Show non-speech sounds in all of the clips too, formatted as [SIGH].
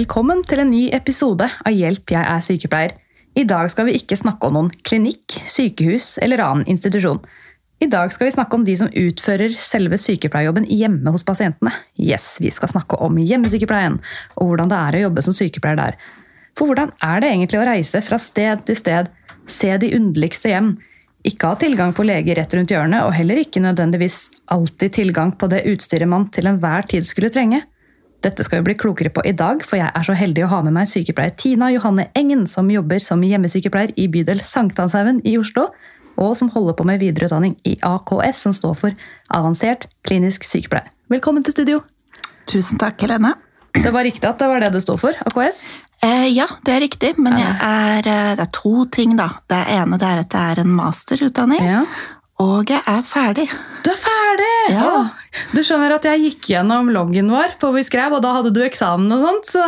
Velkommen til en ny episode av Hjelp, jeg er sykepleier. I dag skal vi ikke snakke om noen klinikk, sykehus eller annen institusjon. I dag skal vi snakke om de som utfører selve sykepleierjobben hjemme hos pasientene. Yes, Vi skal snakke om hjemmesykepleien, og hvordan det er å jobbe som sykepleier der. For hvordan er det egentlig å reise fra sted til sted, se de underligste hjem, ikke ha tilgang på lege rett rundt hjørnet, og heller ikke nødvendigvis alltid tilgang på det utstyret man til enhver tid skulle trenge? Dette skal vi bli klokere på i dag, for jeg er så heldig å ha med meg sykepleier Tina Johanne Engen, som jobber som hjemmesykepleier i bydel Sankthanshaugen i Oslo, og som holder på med videreutdanning i AKS, som står for Avansert klinisk sykepleie. Velkommen til studio! Tusen takk, Helene. Det var riktig at det var det det står for? AKS? Eh, ja, det er riktig, men jeg er, eh, det er to ting, da. Det ene er at det er en masterutdanning, Ja. Og jeg er ferdig. Du er ferdig! Ja. Å, Du skjønner at jeg gikk gjennom loggen vår på vi skrev, og da hadde du eksamen og sånt. Så...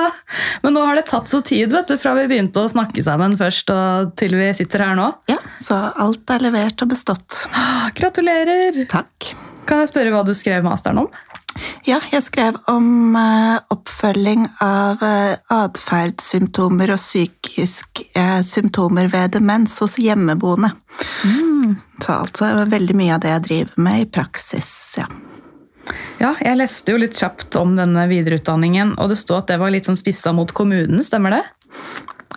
Men nå har det tatt så tid vet du, fra vi begynte å snakke sammen først og til vi sitter her nå. Ja, Så alt er levert og bestått. Ah, Gratulerer! Takk. Kan jeg spørre hva du skrev masteren om? Ja, jeg skrev om eh, oppfølging av uh, atferdssymptomer og psykiske eh, symptomer ved demens hos hjemmeboende. Så altså veldig mye av det jeg driver med i praksis, ja. Ja, jeg leste jo litt kjapt om denne videreutdanningen, og det sto at det var litt sånn spissa mot kommunen, stemmer det?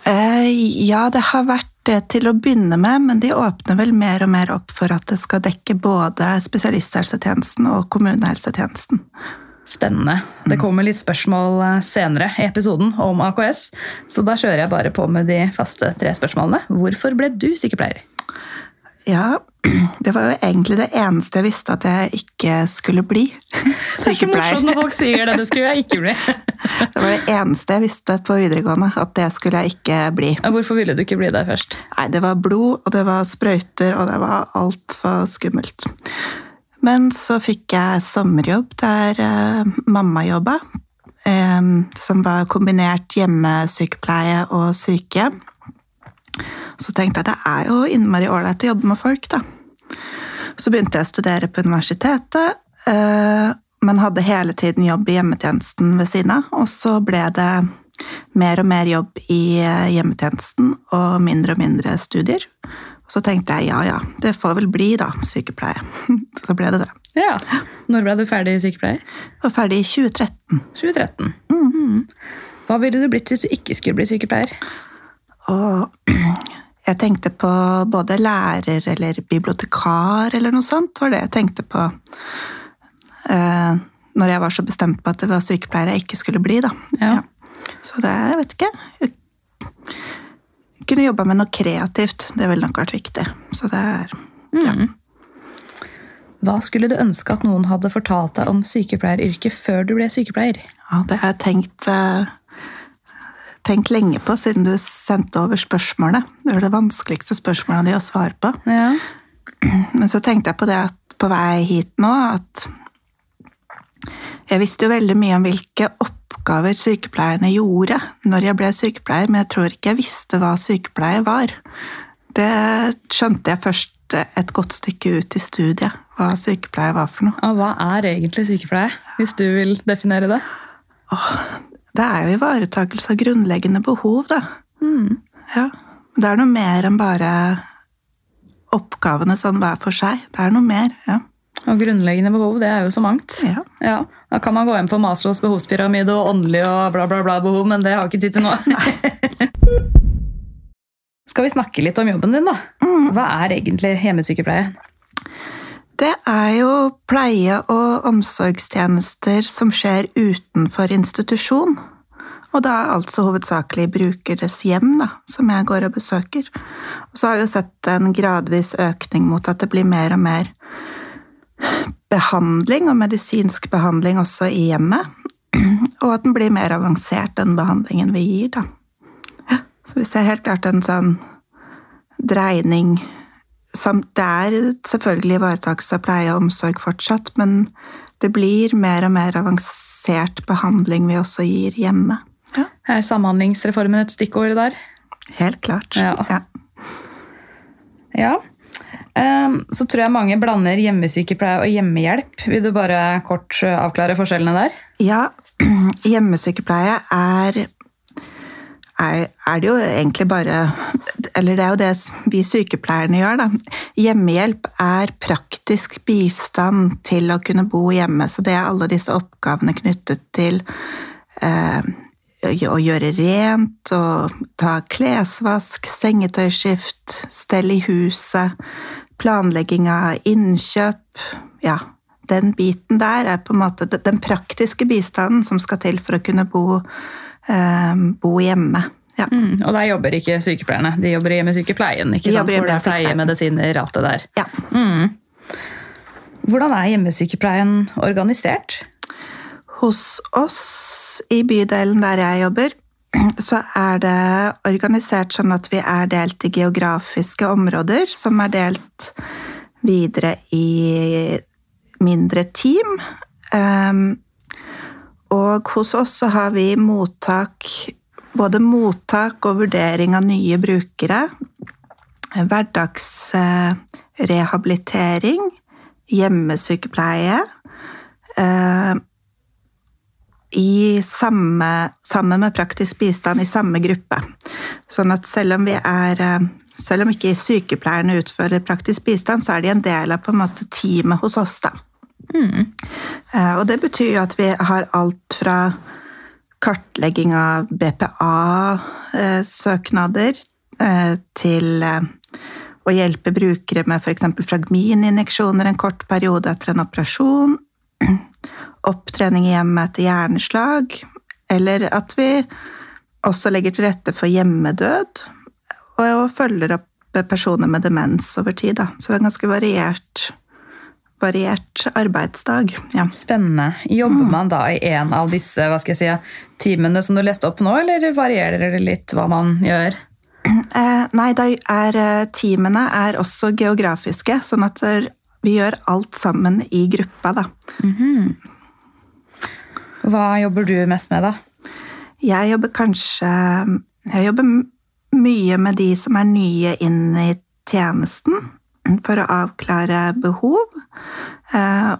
Eh, ja, det har vært det til å begynne med, men de åpner vel mer og mer opp for at det skal dekke både spesialisthelsetjenesten og kommunehelsetjenesten. Spennende. Det kommer litt spørsmål eh, senere i episoden om AKS, så da kjører jeg bare på med de faste tre spørsmålene. Hvorfor ble du sykepleier? Ja, [CLEARS THROAT] det var jo egentlig det eneste jeg visste at jeg ikke skulle bli. Sykepleier. [LAUGHS] Det er ikke morsomt når folk sier det. Det skulle jeg ikke bli. [LAUGHS] Det var det eneste jeg visste på videregående, at det skulle jeg ikke bli. Hvorfor ville du ikke bli det først? Nei, det var blod, og det var sprøyter, og det var altfor skummelt. Men så fikk jeg sommerjobb der eh, mamma jobba, eh, som var kombinert hjemmesykepleie og sykehjem. Så tenkte jeg det er jo innmari ålreit å jobbe med folk, da. Så begynte jeg å studere på universitetet, eh, men hadde hele tiden jobb i hjemmetjenesten ved siden av. Og så ble det mer og mer jobb i hjemmetjenesten og mindre og mindre studier. Så tenkte jeg ja, ja, det får vel bli, da, sykepleie. [LAUGHS] Så ble det det. Ja. Når ble du ferdig sykepleier? Var ferdig i 2013. 2013. Mhm. Hva ville du blitt hvis du ikke skulle bli sykepleier? Og [CLEARS THROAT] jeg tenkte på både lærer eller bibliotekar eller noe sånt, var det jeg tenkte på eh, når jeg var så bestemt på at det var sykepleier jeg ikke skulle bli, da. Ja. Så det, jeg vet ikke. Kunne jobba med noe kreativt, det ville nok vært viktig. Så det er ja. Hva skulle du ønske at noen hadde fortalt deg om sykepleieryrket før du ble sykepleier? Ja, det har jeg tenkt, eh, tenkt lenge på siden du sendte over spørsmålet. Det var det vanskeligste spørsmålet de å svare på. Ja. Men så tenkte jeg på det at på vei hit nå at jeg visste jo veldig mye om hvilke oppgaver sykepleierne gjorde når jeg ble sykepleier, men jeg tror ikke jeg visste hva sykepleie var. Det skjønte jeg først et godt stykke ut i studiet, hva sykepleie var for noe. Og hva er egentlig sykepleie, hvis du vil definere det? Det er jo ivaretakelse av grunnleggende behov, da. Ja. Det er noe mer enn bare oppgavene sånn hver for seg. Det er noe mer, ja. Og grunnleggende behov, det er jo så mangt. Ja. Ja, Da kan man gå inn på Maslows behovspyramide og åndelig og bla, bla, bla behov, men det har ikke tid til nå. [LAUGHS] Skal vi snakke litt om jobben din, da? Hva er egentlig hjemmesykepleie? Det er jo pleie- og omsorgstjenester som skjer utenfor institusjon. Og da altså hovedsakelig brukeres hjem, da, som jeg går og besøker. Og så har vi jo sett en gradvis økning mot at det blir mer og mer behandling og medisinsk behandling også i hjemmet. Og at den blir mer avansert, den behandlingen vi gir, da. Så vi ser helt klart en sånn dreining samt Det er selvfølgelig ivaretakelse av pleie og omsorg fortsatt, men det blir mer og mer avansert behandling vi også gir hjemme. Ja. Er Samhandlingsreformen et stikkord der? Helt klart. Ja. ja. Ja. Ehm, Så tror jeg mange blander hjemmesykepleie og hjemmehjelp. Vil du bare kort eh, avklare forskjellene der? Ja, [CLEARS THROAT] hjemmesykepleie er, er, det jo egentlig bare Eller det er jo det vi sykepleierne gjør, da. Hjemmehjelp er praktisk bistand til å kunne bo hjemme. Så det er alle disse oppgavene knyttet til eh, å gjøre rent, og ta klesvask, sengetøyskift, stell i huset, planlegging av innkjøp. Ja, den biten der er på en måte den praktiske bistanden som skal til for å kunne bo, eh, bo hjemme. Ja. Mm, og der jobber ikke sykepleierne. De jobber i hjemmesykepleien. ikke De sant? Hvor det er pleie, medisiner, alt det der. ja. Mm. Hvordan er hjemmesykepleien organisert? Hos oss i bydelen der jeg jobber, [CLEARS THROAT] så er det organisert sånn at vi er delt i geografiske områder, som er delt videre i mindre team. Um, og hos oss så har vi mottak, både mottak og vurdering av nye brukere, hverdagsrehabilitering, hjemmesykepleie, eh, i samme, sammen med praktisk bistand i samme gruppe. Sånn at selv om vi er eh, selv om ikke sykepleierne utfører praktisk bistand, så er de en del av på en måte teamet hos oss. da. Mm. Og det betyr jo at vi har alt fra kartlegging av BPA-søknader eh, til eh, å hjelpe brukere med f.eks. fragmininjeksjoner en kort periode etter en operasjon, [CLEARS THROAT] opptrening i hjemmet etter hjerneslag, eller at vi også legger til rette for hjemmedød, og følger opp personer med demens over tid. Da. Så det er en ganske variert, variert arbeidsdag. Ja. Spennende. Jobber man da i en av disse hva skal jeg si, timene som du leste opp nå, eller varierer det litt hva man gjør? [CLEARS THROAT] Eh, nei, er timene teamene er også geografiske, sånn at eh, vi gjør alt sammen i gruppa, da. Hva jobber du mest med, da? Jeg jobber kanskje Jeg jobber mye med de som er nye inn i tjenesten, for å avklare behov. eh,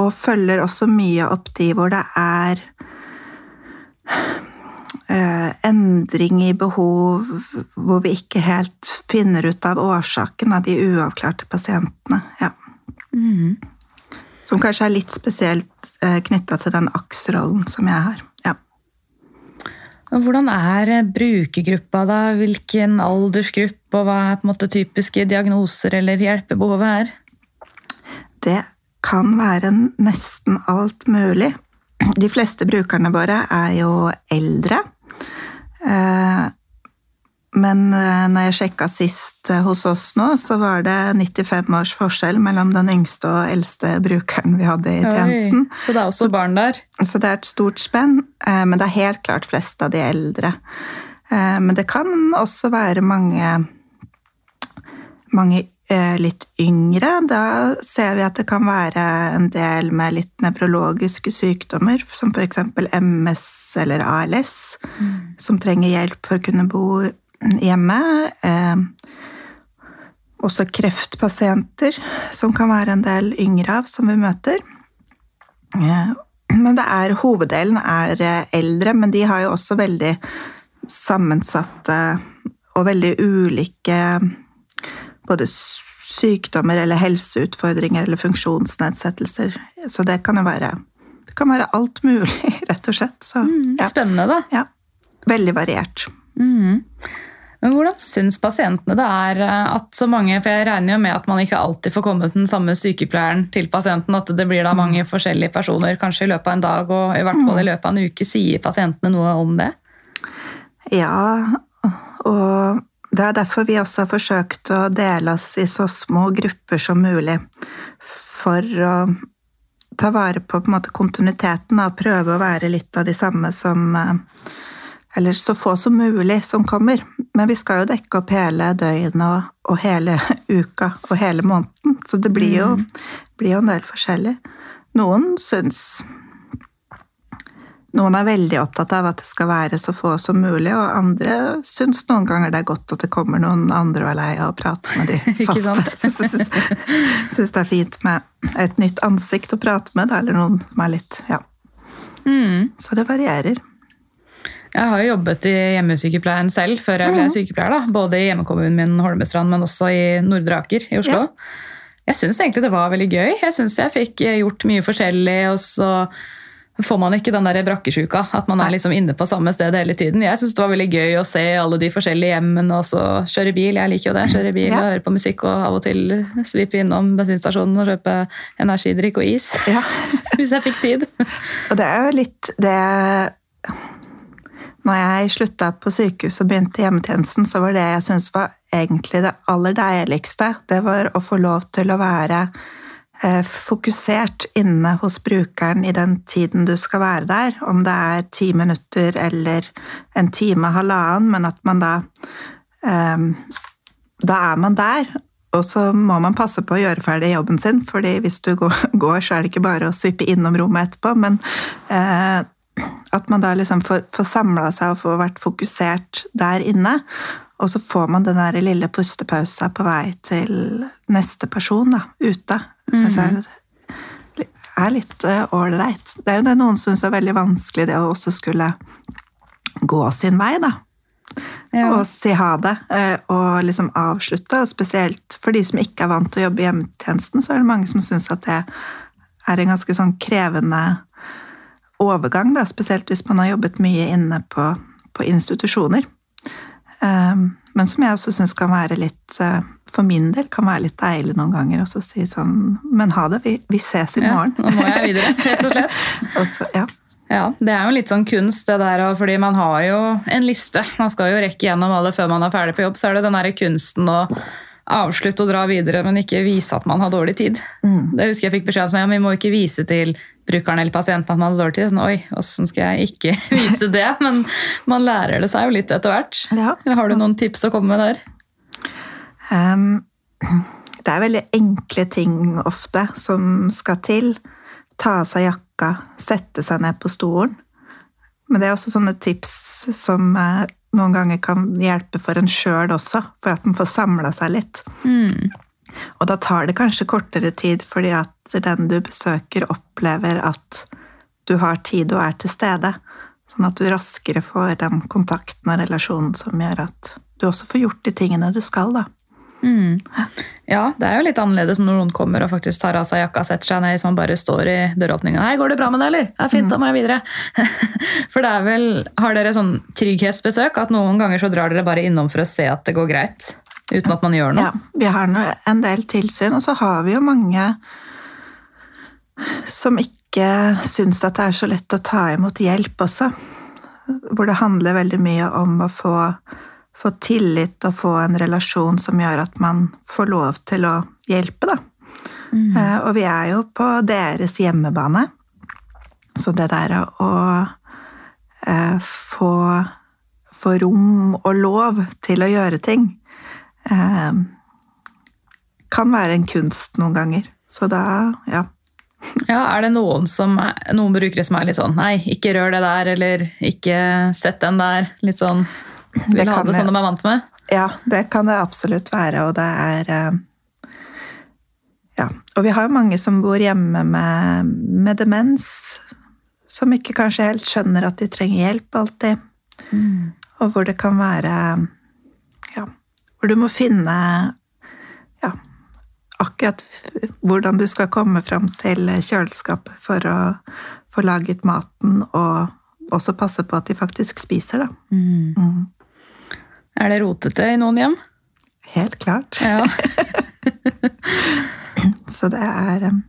Og følger også mye opp de hvor det er eh, endring i behov, hvor vi ikke helt finner ut av årsaken av de uavklarte pasientene. Ja. Som kanskje er litt spesielt knytta til den AKS-rollen som jeg har. Ja. Hvordan er brukergruppa, da? Hvilken aldersgruppe, og hva er på en måte typiske diagnoser eller hjelpebehovet her? Det kan være nesten alt mulig. De fleste brukerne våre er jo eldre. Men eh, når jeg sjekka sist eh, hos oss nå, så var det 95 års forskjell mellom den yngste og eldste brukeren vi hadde i tjenesten. Oi, så det er også barn der? Så det er et stort spenn, eh, men det er helt klart flest av de eldre. Men det kan også være mange, mange litt yngre. Da ser vi at det kan være en del med litt nevrologiske sykdommer, som f.eks. MS eller ALS, som trenger hjelp for å kunne bo hjemme. Eh, Også kreftpasienter, som kan være en del yngre av, som vi møter. Eh, Men det er, hoveddelen er eh, eldre, men de har jo også veldig sammensatte og veldig ulike både sykdommer eller helseutfordringer eller funksjonsnedsettelser. Så det kan jo være, det kan være alt mulig, [LAUGHS] rett og slett. Så, mm, Spennende, da. ja. Veldig variert. Mhm. Men hvordan syns pasientene det er eh, at så mange For jeg regner jo med at man ikke alltid får kommet den samme sykepleieren til pasienten. At det blir da mange forskjellige personer kanskje i løpet av en dag, og i hvert fall i løpet av en uke. Sier pasientene noe om det? Ja, og det er derfor vi også har forsøkt å dele oss i så små grupper som mulig. For å ta vare på, på en måte, kontinuiteten og prøve å være litt av de samme som, eh, eller så få som mulig som kommer. Men vi skal jo dekke opp hele døgnet og, og hele [LAUGHS] uka og hele måneden, så det blir jo, blir jo en del forskjellig. Noen syns Noen er veldig opptatt av at det skal være så få som mulig, og andre syns noen ganger det er godt at det kommer noen andre og er lei av å prate med de [LAUGHS] faste. [LAUGHS] Syns det er fint med et nytt ansikt å prate med, eller noen som er litt Ja. Mm. Så det varierer. Jeg har jo jobbet i hjemmesykepleien selv før jeg ble sykepleier. da. Både i hjemmekommunen min Holmestrand, men også i Nordre Aker i Oslo. Jeg syns egentlig det var veldig gøy. Jeg syns jeg fikk gjort mye forskjellig. og så får man ikke den der brakkesjuka, at man er liksom inne på samme sted hele tiden. Jeg syns det var veldig gøy å se alle de forskjellige hjemmene og så kjøre bil. Jeg liker jo det. Kjøre bil Ja. og høre på musikk og av og til svipe innom bensinstasjonen og kjøpe energidrikk og is. Ja. [LAUGHS] Hvis jeg fikk tid. Og det er jo litt det Når jeg slutta på sykehus og begynte i hjemmetjenesten, så var det jeg syntes var egentlig det aller deiligste, det var å få lov til å være eh, fokusert inne hos brukeren i den tiden du skal være der. Om det er ti minutter eller en time, halvannen, men at man da eh, Da er man der. Og så må man passe på å gjøre ferdig jobben sin, fordi hvis du går, [LAUGHS] så er det ikke bare å svippe innom rommet etterpå, men eh, at man da liksom får, får samla seg og får vært fokusert der inne. Og så får man den der lille pustepausa på vei til neste person da, ute. Så jeg er, er litt ålreit. det er jo det noen syns er veldig vanskelig, det å også skulle gå sin vei, da Ja. og si ha det, eh, og liksom avslutte. Og spesielt for de som ikke er vant til å jobbe i hjemmetjenesten, så er det mange som syns at det er en ganske sånn krevende overgang, da, spesielt hvis man har jobbet mye inne på, på institusjoner. Um, Men som jeg også syns kan være litt eh, For min del kan være litt deilig noen ganger også å si sånn Men ha det, vi, vi ses i Ja, morgen. nå må jeg videre, rett og slett. [LAUGHS] Og så, ja. Ja, Det er jo litt sånn kunst, det der, òg, fordi man har jo en liste. Man skal jo rekke gjennom alle før man er ferdig på jobb. Så er det den der kunsten å avslutte og dra videre, men ikke vise at man har dårlig tid. Mm. Det husker jeg fikk beskjed om, sånn, ja, vi må ikke vise til brukeren eller pasienten at man hadde dårlig tid. Sånn, Oi, åssen skal jeg ikke [LAUGHS] vise det? Men man lærer det seg jo litt etter hvert. Ja. Eller har du noen tips å komme med der? Um, [CLEARS THROAT] det er veldig enkle ting ofte som skal til. Ta av seg jakka, sette seg ned på stolen. Men det er også sånne tips som eh, noen ganger kan hjelpe for en sjøl også, for at en får samla seg litt. Mm. Og da tar det kanskje kortere tid fordi at den du besøker, opplever at du har tid og er til stede. Sånn at du raskere får den kontakten og relasjonen som gjør at du også får gjort de tingene du skal, da. Mm. Ja, det er jo litt annerledes når noen kommer og faktisk tar av seg jakka og setter seg ned hvis man bare står i døråpninga. 'Hei, går det bra med deg, eller?' 'Det er fint, da må jeg videre'. [LAUGHS] For det er vel Har dere sånn trygghetsbesøk at noen ganger så drar dere bare innom for å se at det går greit? Uten at man gjør noe? Ja, vi har en del tilsyn, og så har vi jo mange som ikke syns at det er så lett å ta imot hjelp også. Hvor det handler veldig mye om å få, få tillit og få en relasjon som gjør at man får lov til å hjelpe, da. Eh, Og vi er jo på deres hjemmebane. Så det der å eh, få, få rom og lov til å gjøre ting eh, kan være en kunst noen ganger. Så da, ja. Ja, Er det noen, som noen brukere som er litt sånn 'nei, ikke rør det der', eller 'ikke sett den der'? Litt sånn Vil Det ha det sånn de er vant med? Ja, det kan det absolutt være, og det er eh, Ja. Og vi har jo mange som bor hjemme med, med demens, som ikke kanskje helt skjønner at de trenger hjelp alltid. Og hvor det kan være Ja, hvor du må finne akkurat hvordan du skal komme fram til kjøleskapet for å få laget maten, og også passe på at de faktisk spiser, da. Mm. Er det rotete i noen hjem? Helt klart. Ja. [LAUGHS] Så det er um,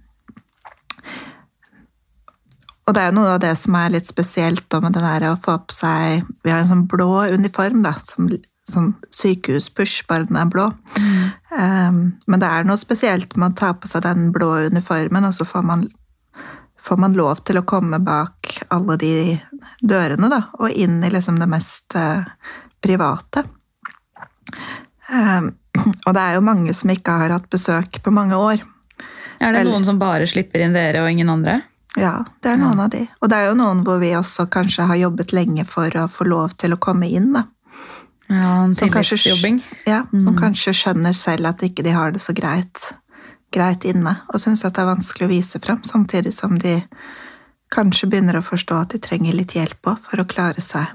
Og det er jo noe av det som er litt spesielt med det der å få på seg Vi har en sånn blå uniform, da, som sånn sykehuspush, bare den er blå. Um, men det er noe spesielt med å ta på seg den blå uniformen, og så får man, får man lov til å komme bak alle de dørene, da, og inn i liksom det mest uh, private. Um, [CLEARS THROAT] og det er jo mange som ikke har hatt besøk på mange år. Er det Eller- noen som bare slipper inn dere og ingen andre? Ja, det er noen av de. Og det er jo noen hvor vi også kanskje har jobbet lenge for å få lov til å komme inn, da. Ja, en Som kanskje- tillitsjobbing. Ja, Som kanskje skjønner selv at ikke de har det så greit, greit inne, og syns at det er vanskelig å vise frem, samtidig som de kanskje begynner å forstå at de trenger litt hjelp òg for å klare seg.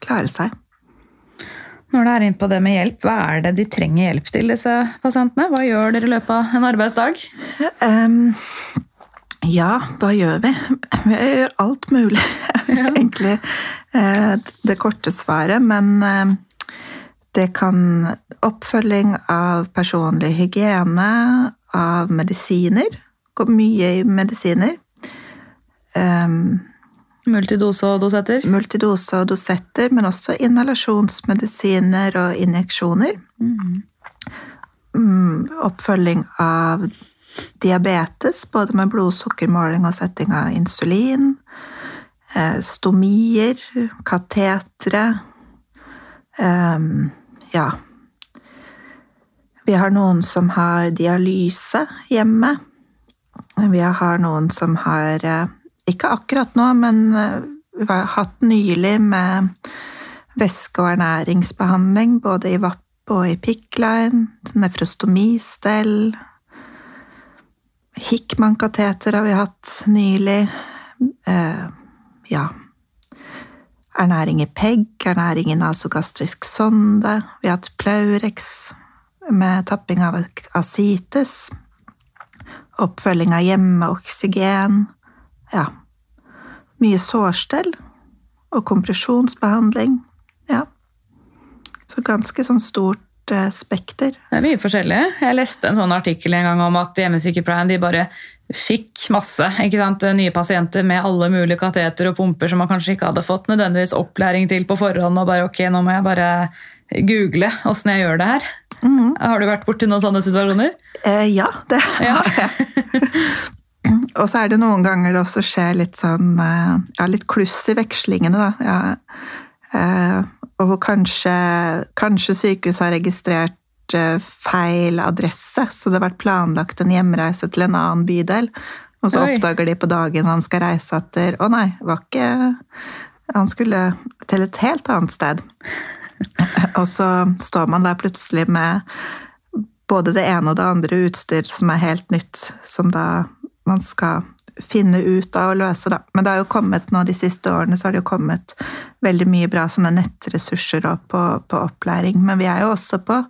Klare seg. Når du er inne på det med hjelp, hva er det de trenger hjelp til, disse pasientene? Hva gjør dere i løpet av en arbeidsdag? Um, ja, hva gjør vi? Vi gjør alt mulig, [LAUGHS] egentlig. eh, Det korte svaret, men eh, det kan oppfølging av personlig hygiene, av medisiner. Går mye i medisiner. Um, Multidose og dosetter? multidose og dosetter, men også inhalasjonsmedisiner og injeksjoner. Mm, oppfølging av diabetes, både med blodsukkermåling og setting av insulin. Eh, stomier, katetre. Ehm, ja. Vi har noen som har dialyse hjemme. Vi har noen som har eh, Ikke akkurat nå, men eh, vi har hatt nylig med væske- og ernæringsbehandling, både i VAP og i PICK-line, nefrostomistell. Hickman-kateter har vi hatt nylig. Eh, ja. Ernæring i PEG, ernæring i nasogastrisk sonde. Vi har hatt Plaurex med tapping av asites. Oppfølging av hjemmeoksygen. Ja. Mye sårstell og kompresjonsbehandling. Ja. Så ganske sånn stort eh, spekter. Det er mye forskjellig. Jeg leste en sånn artikkel en gang om at hjemmesykepleien de bare fikk masse nye pasienter med alle mulige kateter og pumper som man kanskje ikke hadde fått nødvendigvis opplæring til på forhånd. og bare ok, nå må jeg bare google åssen jeg gjør det her. Har du vært borti noen sånne situasjoner? Eh, ja, det Ja. jeg. [LAUGHS] Og så er det noen ganger det også skjer litt sånn eh, Ja, litt kluss i vekslingene, da. Ja. Eh, og hvor kanskje, kanskje sykehuset har registrert feil adresse, så det har vært planlagt en hjemreise til en annen bydel. Og så Oi. oppdager de på dagen han skal reise etter Å nei, var ikke Han skulle til et helt annet sted. [LAUGHS] Og så står man der plutselig med både det ene og det andre utstyr som er helt nytt, som da man skal finne ut av og løse, da. Men det har jo kommet nå de siste årene så har det jo kommet veldig mye bra sånne nettressurser på, på opplæring. Men vi er jo også på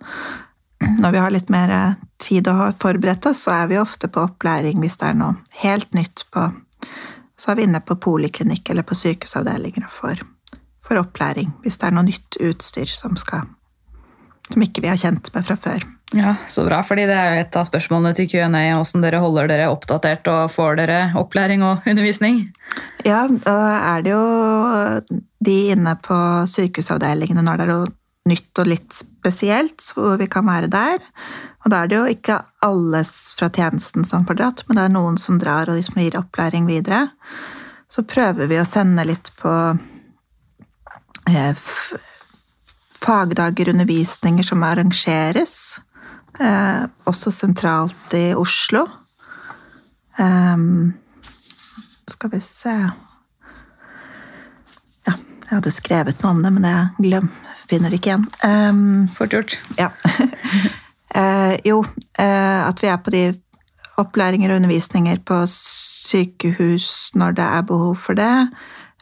Når vi har litt mer tid å ha forberedt oss, så er vi ofte på opplæring hvis det er noe helt nytt på Så er vi inne på poliklinikk eller på sykehusavdelinger og får, får opplæring hvis det er noe nytt utstyr som skal som ikke vi har kjent med fra før. Ja, Så bra, fordi det er jo et av spørsmålene til Q&A, hvordan dere holder dere oppdatert og får dere opplæring og undervisning. Ja, da er det jo de inne på sykehusavdelingene når det er noe nytt og litt spesielt, hvor vi kan være der. Og da er det jo ikke alle fra tjenesten som får dratt, men det er noen som drar, og de som gir opplæring videre. Så prøver vi å sende litt på eh, fagdager, undervisninger som arrangeres. Eh, også sentralt i Oslo. Ehm, skal vi se jeg hadde skrevet noe om det, men jeg glem, finner det ikke igjen. Um, Fort gjort. ja. uh, [LAUGHS] jo, uh, at vi er på de opplæringer og undervisninger på sykehus når det er behov for det.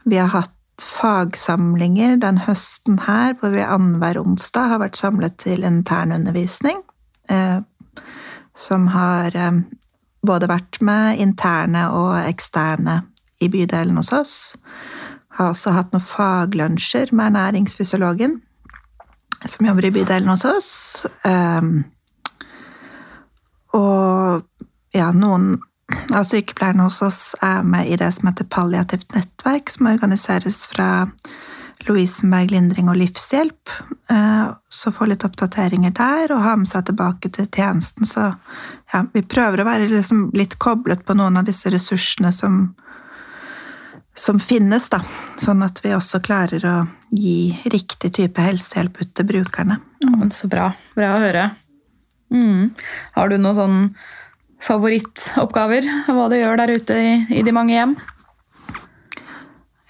Vi har hatt fagsamlinger den høsten her, hvor vi annenhver onsdag har vært samlet til internundervisning. Uh, som har både vært med interne og eksterne i bydelen hos oss. Har også hatt noen faglunsjer med ernæringsfysiologen som jobber i bydelen hos oss. Um, og ja, noen av sykepleierne hos oss er med i det som heter Palliativt nettverk, som organiseres fra Lovisenberg Lindring og Livshjelp. Eh, Så får litt oppdateringer der, og har med seg tilbake til tjenesten. Så ja, vi prøver å være liksom litt koblet på noen av disse ressursene som som finnes, da. Sånn at vi også klarer å gi riktig type helsehjelp ut til brukerne. Mm. så bra. Bra å høre. Mm. Har du noen sånn favorittoppgaver? Hva du gjør der ute i, i de mange hjem?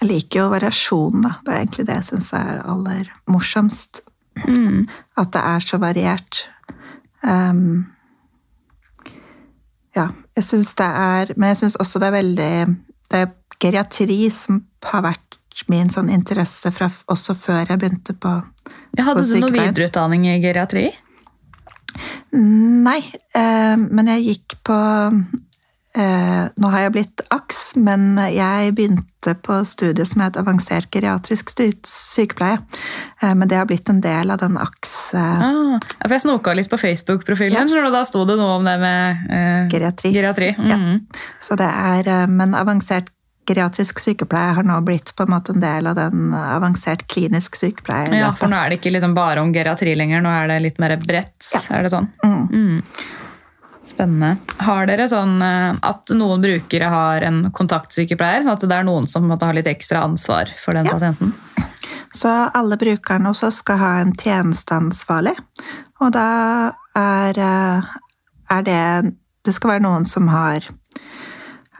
Jeg liker jo variasjon, da. Det er egentlig det jeg syns er aller morsomst. Mm. At det er så variert. Um, ja, jeg syns det er Men jeg syns også det er veldig Det er geriatri som har vært min sånn interesse fra, også før jeg begynte på, Ja, hadde på du noe videreutdanning i geriatri? Nei, eh, men jeg gikk på eh, Nå har jeg blitt AKS, men jeg begynte på studiet som het avansert geriatrisk sykepleie. Eh, men det har blitt en del av den AKS eh, Ah, for jeg snoka litt på Facebook-profilen, Ja. og da sto det noe om det med eh, geriatri. geriatri. Ja. Mm. Så det er, eh, men avansert geriatrisk sykepleie har nå blitt på en måte en del av den avansert klinisk sykepleie. Ja, for nå er det ikke liksom bare om geriatri lenger, nå er det litt mer bredt. Ja. Er det sånn? Mm. Mm. Spennende. Har dere sånn eh, at noen brukere har en kontaktsykepleier? Sånn at det er noen som måtte ha litt ekstra ansvar for den Ja. pasienten? Så alle brukerne også skal ha en tjenesteansvarlig. Og da er, eh, er det Det skal være noen som har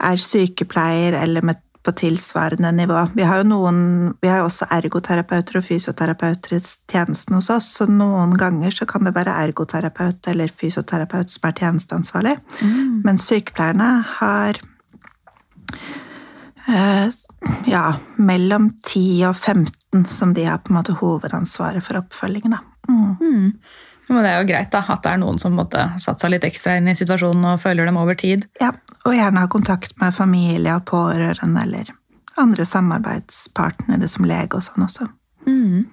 er sykepleier eller med, på tilsvarende nivå. Vi har jo noen, vi har også ergoterapeuter og fysioterapeuter i tjenesten hos oss, så noen ganger så kan det være ergoterapeut eller fysioterapeut som er tjenesteansvarlig. Mm. Men sykepleierne har eh, ja, mellom 10 og 15 som de har på en måte hovedansvaret for oppfølgingen. Da. Mm. Mm. Men det er jo greit da, at det er noen som måtte satt seg litt ekstra inn i situasjonen og følger dem over tid. Ja, og gjerne ha kontakt med familie og pårørende eller andre samarbeidspartnere som lege og sånn også. Mm.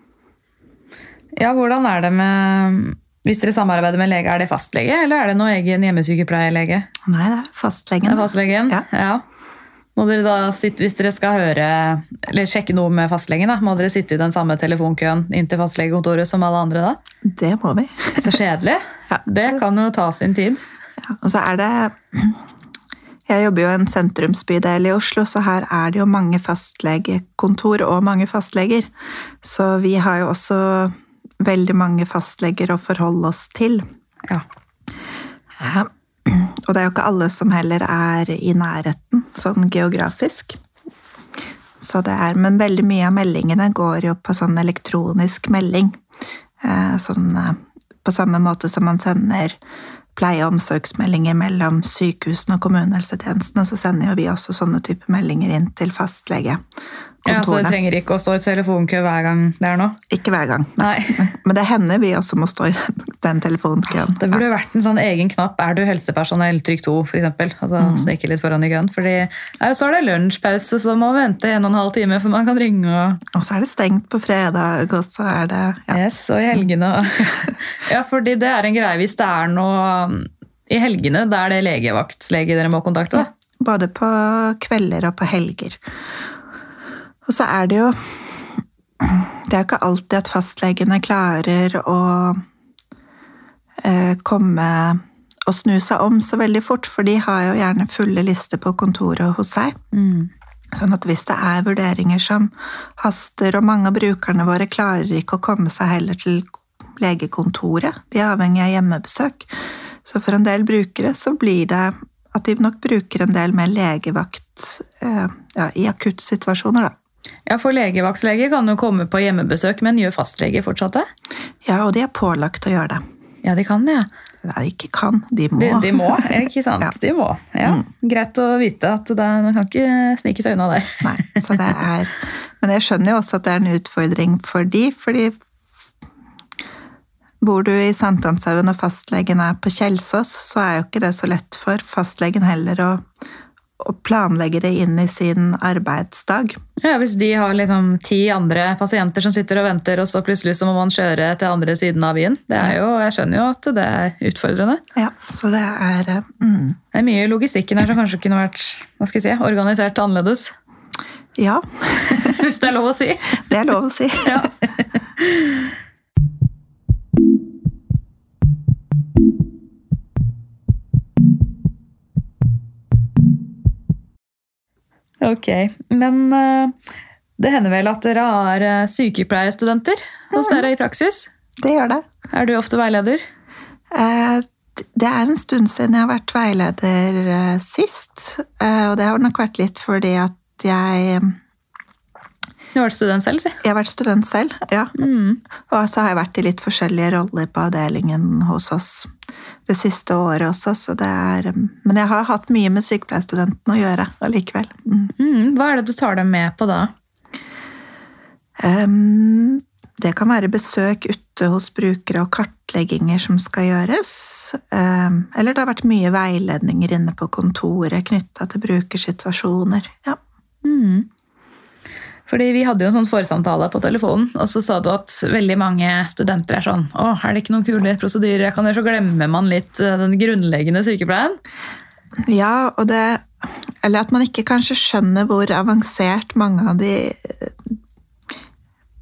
Ja, hvordan er det med Hvis dere samarbeider med lege, er det fastlege, eller er det noe egen hjemmesykepleierlege? Nei, det er fastlegen. Det er fastlegen? ja. Ja. Må dere da sitte, Hvis dere skal høre, eller sjekke noe med fastlegen, da, må dere sitte i den samme telefonkøen inn til fastlegekontoret som alle andre da? Det må vi. [LAUGHS] Så kjedelig. Ja. Det kan jo ta sin tid. Ja, og så er det Jeg jobber jo i en sentrumsbydel i Oslo, så her er det jo mange fastlegekontor og mange fastleger. Så vi har jo også veldig mange fastleger å forholde oss til. Ja. Ja. Og det er jo ikke alle som heller er i nærheten, sånn geografisk. Så det er, men veldig mye av meldingene går jo på sånn elektronisk melding. Eh, Sånn, eh, på samme måte som man sender pleie- og omsorgsmeldinger mellom sykehusene og kommunehelsetjenestene, så sender jo vi også sånne type meldinger inn til ja, Så det trenger ikke å stå i telefonkø hver gang det er noe? ikke hver gang. Nei. Men det hender vi også må stå i den, telefonkøen. Det burde vært en sånn egen knapp 'Er du helsepersonell?' trykk 2, f.eks. Altså, Mm. Snike litt foran i køen. Fordi nei, så er det lunsjpause, så må man vente en og en halv time før man kan ringe. og Og så er det stengt på fredag, og så er det ja. Yes, og i helgene [LAUGHS] Ja, fordi det er en greie hvis det er noe um, i helgene. Da er det legevaktslege dere må kontakte. da. Både på kvelder og på helger. Og så er det jo Det er jo ikke alltid at fastlegene klarer å eh, komme og snu seg om så veldig fort, for de har jo gjerne fulle lister på kontoret hos seg. Mm. Sånn at hvis det er vurderinger som haster, og mange av brukerne våre klarer ikke å komme seg heller til legekontoret, de er avhengig av hjemmebesøk, så for en del brukere så blir det at de nok bruker en del mer legevakt eh, ja, i akuttsituasjoner, da. Ja, for legevaktlege kan jo komme på hjemmebesøk, men gjør fastlege fortsatt det? Ja, og de er pålagt å gjøre det. Ja, de kan det. Ja. Nei, ikke kan, de må. De, de må, ikke sant? [LAUGHS] Ja. De må. Ja. Greit å vite at det, man kan ikke snike seg unna der. [LAUGHS] Nei, så det er Men jeg skjønner jo også at det er en utfordring for de, fordi Bor du i Sankthanshaugen og fastlegen er på Kjelsås, så er jo ikke det så lett for fastlegen heller å, å planlegge det inn i sin arbeidsdag. Ja, Hvis de har liksom ti andre pasienter som sitter og venter, og så plutselig så må man kjøre til andre siden av byen. Det er jo, Jeg skjønner jo at det er utfordrende. Ja, så det er eh, mm, Det er mye i logistikken her som kanskje kunne vært hva skal jeg si, organisert annerledes. Ja, [LAUGHS] Hvis det er lov å si. det er lov å si. [LAUGHS] Ja. [LAUGHS] Ok, men eh, det hender vel at dere har eh, sykepleierstudenter hos dere i praksis? Det gjør det. Er du ofte veileder? Eh, Det er en stund siden jeg har vært veileder sist. Og det har nok vært litt fordi at jeg Du har vært student selv, si. Jeg har vært student selv, ja. Mm. Og så har jeg vært i litt forskjellige roller på avdelingen hos oss det siste året også, så det er Men jeg har hatt mye med sykepleierstudentene å gjøre allikevel. Mm. Mm. Hva er det du tar dem med på da? Um, det kan være besøk ute hos brukere og kartlegginger som skal gjøres. Um, eller det har vært mye veiledninger inne på kontoret knytta til brukersituasjoner. Ja. Mm. Fordi Vi hadde jo en sånn forsamtale på telefonen, og så sa du at veldig mange studenter er sånn Å, er det ikke noen kule prosedyrer jeg kan gjøre? Så glemmer man litt eh, den grunnleggende sykepleien. ja, og det Eller at man ikke kanskje skjønner hvor avansert mange av de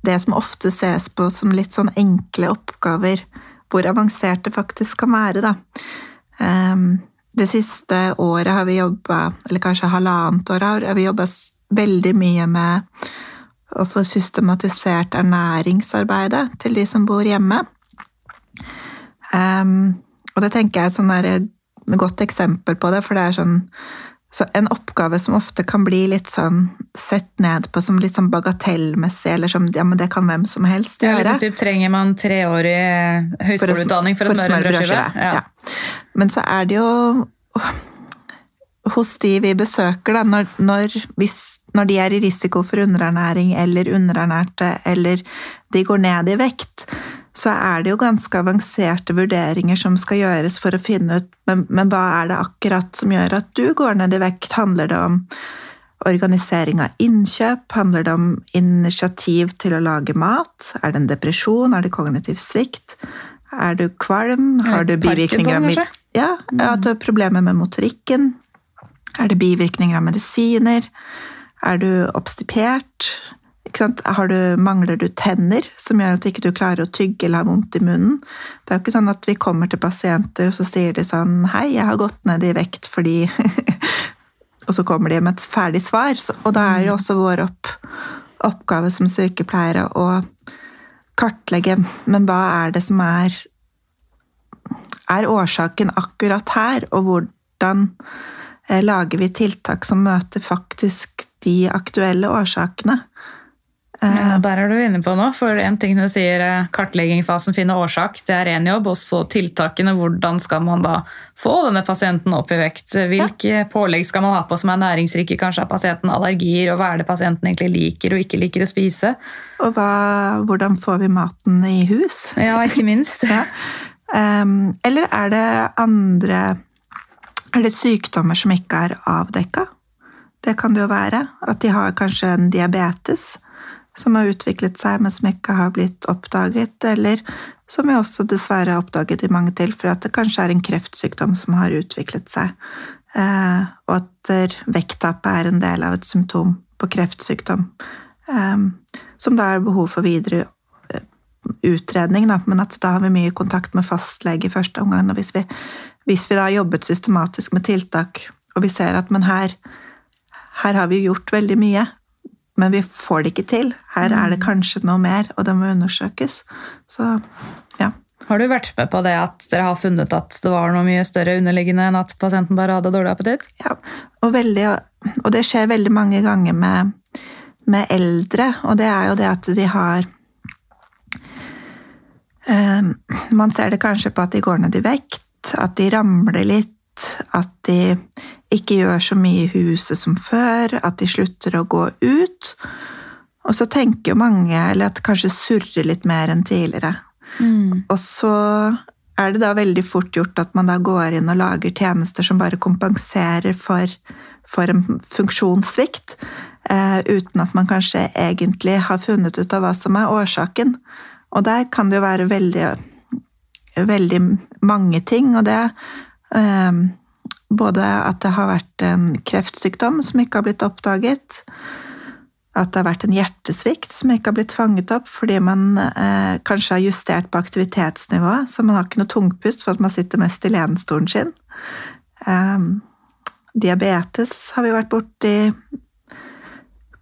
Det som ofte ses på som litt sånn enkle oppgaver, hvor avansert det faktisk kan være, da. Um, Det siste året har vi jobba, eller kanskje halvannet år, har vi jobba veldig mye med å få systematisert ernæringsarbeidet til de som bor hjemme. Um, og det tenker jeg er et sånn godt eksempel på det, for det er sånn så en oppgave som ofte kan bli litt sånn sett ned på som litt sånn bagatellmessig, eller som ja, men det kan hvem som helst Ja, gjøre. liksom, typ, trenger man treårig høyskoleutdanning for å smøre en brødskive? Ja. Men så er det jo hos de vi besøker, da, når, når, hvis, når de er i risiko for underernæring eller underernærte, eller de går ned i vekt, så er det jo ganske avanserte vurderinger som skal gjøres for å finne ut men, men hva er det akkurat som gjør at du går ned i vekt? Handler det om organisering av innkjøp? Handler det om initiativ til å lage mat? Er det en depresjon? Er det kognitiv svikt? Er du kvalm? Har du bivirkninger av ja, at du har problemer med motorikken? Er det bivirkninger av medisiner? Er du obstipert? Ikke du, mangler du tenner som gjør at ikke du klarer å tygge eller har vondt i munnen? Det er jo ikke sånn at vi kommer til pasienter, og så sier de sånn Hei, jeg har gått ned i vekt fordi [LAUGHS] Og så kommer de med et ferdig svar. Og da er det jo også vår opp, oppgave som sykepleiere å kartlegge Men hva er det som er er årsaken akkurat her, og hvordan eh, lager vi tiltak som møter faktisk de aktuelle årsakene? Eh, Ja, der er du inne på noe. For en ting du sier kartleggingsfasen, kartleggingfasen, finne årsak, det er én jobb. Og så tiltakene. Hvordan skal man da få denne pasienten opp i vekt? Hvilke pålegg skal man ha på som er næringsrike? Kanskje har pasienten allergier, og hva er det pasienten egentlig liker og ikke liker å spise? Og hva, hvordan får vi maten i hus? Ja, ikke minst. [LAUGHS] Ja. Um, eller er det andre Er det sykdommer som ikke er avdekka? Det kan det jo være. At de har kanskje en diabetes som har utviklet seg, men som ikke har blitt oppdaget. Eller som vi også dessverre har oppdaget i mange tilfeller, at det kanskje er en kreftsykdom som har utviklet seg. Eh, og at vekttapet er en del av et symptom på kreftsykdom. Eh, som da er behov for videre eh, utredning, da, men at da har vi mye kontakt med fastlege i første omgang. Og hvis vi, hvis vi da har jobbet systematisk med tiltak, og vi ser at men her, her har vi gjort veldig mye, men vi får det ikke til. Her er det kanskje noe mer, og det må undersøkes. Så ja. Har du vært med på det at dere har funnet at det var noe mye større underliggende enn at pasienten bare hadde dårlig appetitt? ja. Og, veldig, og det skjer veldig mange ganger med, med eldre, og det er jo det at de har eh, Man ser det kanskje på at de går ned i vekt, at de ramler litt, at de ikke gjør så mye i huset som før, at de slutter å gå ut. Og så tenker jo mange, eller at kanskje surrer litt mer enn tidligere. Og så er det da veldig fort gjort at man da går inn og lager tjenester som bare kompenserer for, for en funksjonssvikt, eh, uten at man kanskje egentlig har funnet ut av hva som er årsaken. Og der kan det jo være veldig, veldig mange ting, og det eh, både at det har vært en kreftsykdom som ikke har blitt oppdaget, at det har vært en hjertesvikt som ikke har blitt fanget opp fordi man eh, kanskje har justert på aktivitetsnivået, så man har ikke noe tungpust for at man sitter mest i lenestolen sin. Eh, diabetes har vi vært borti.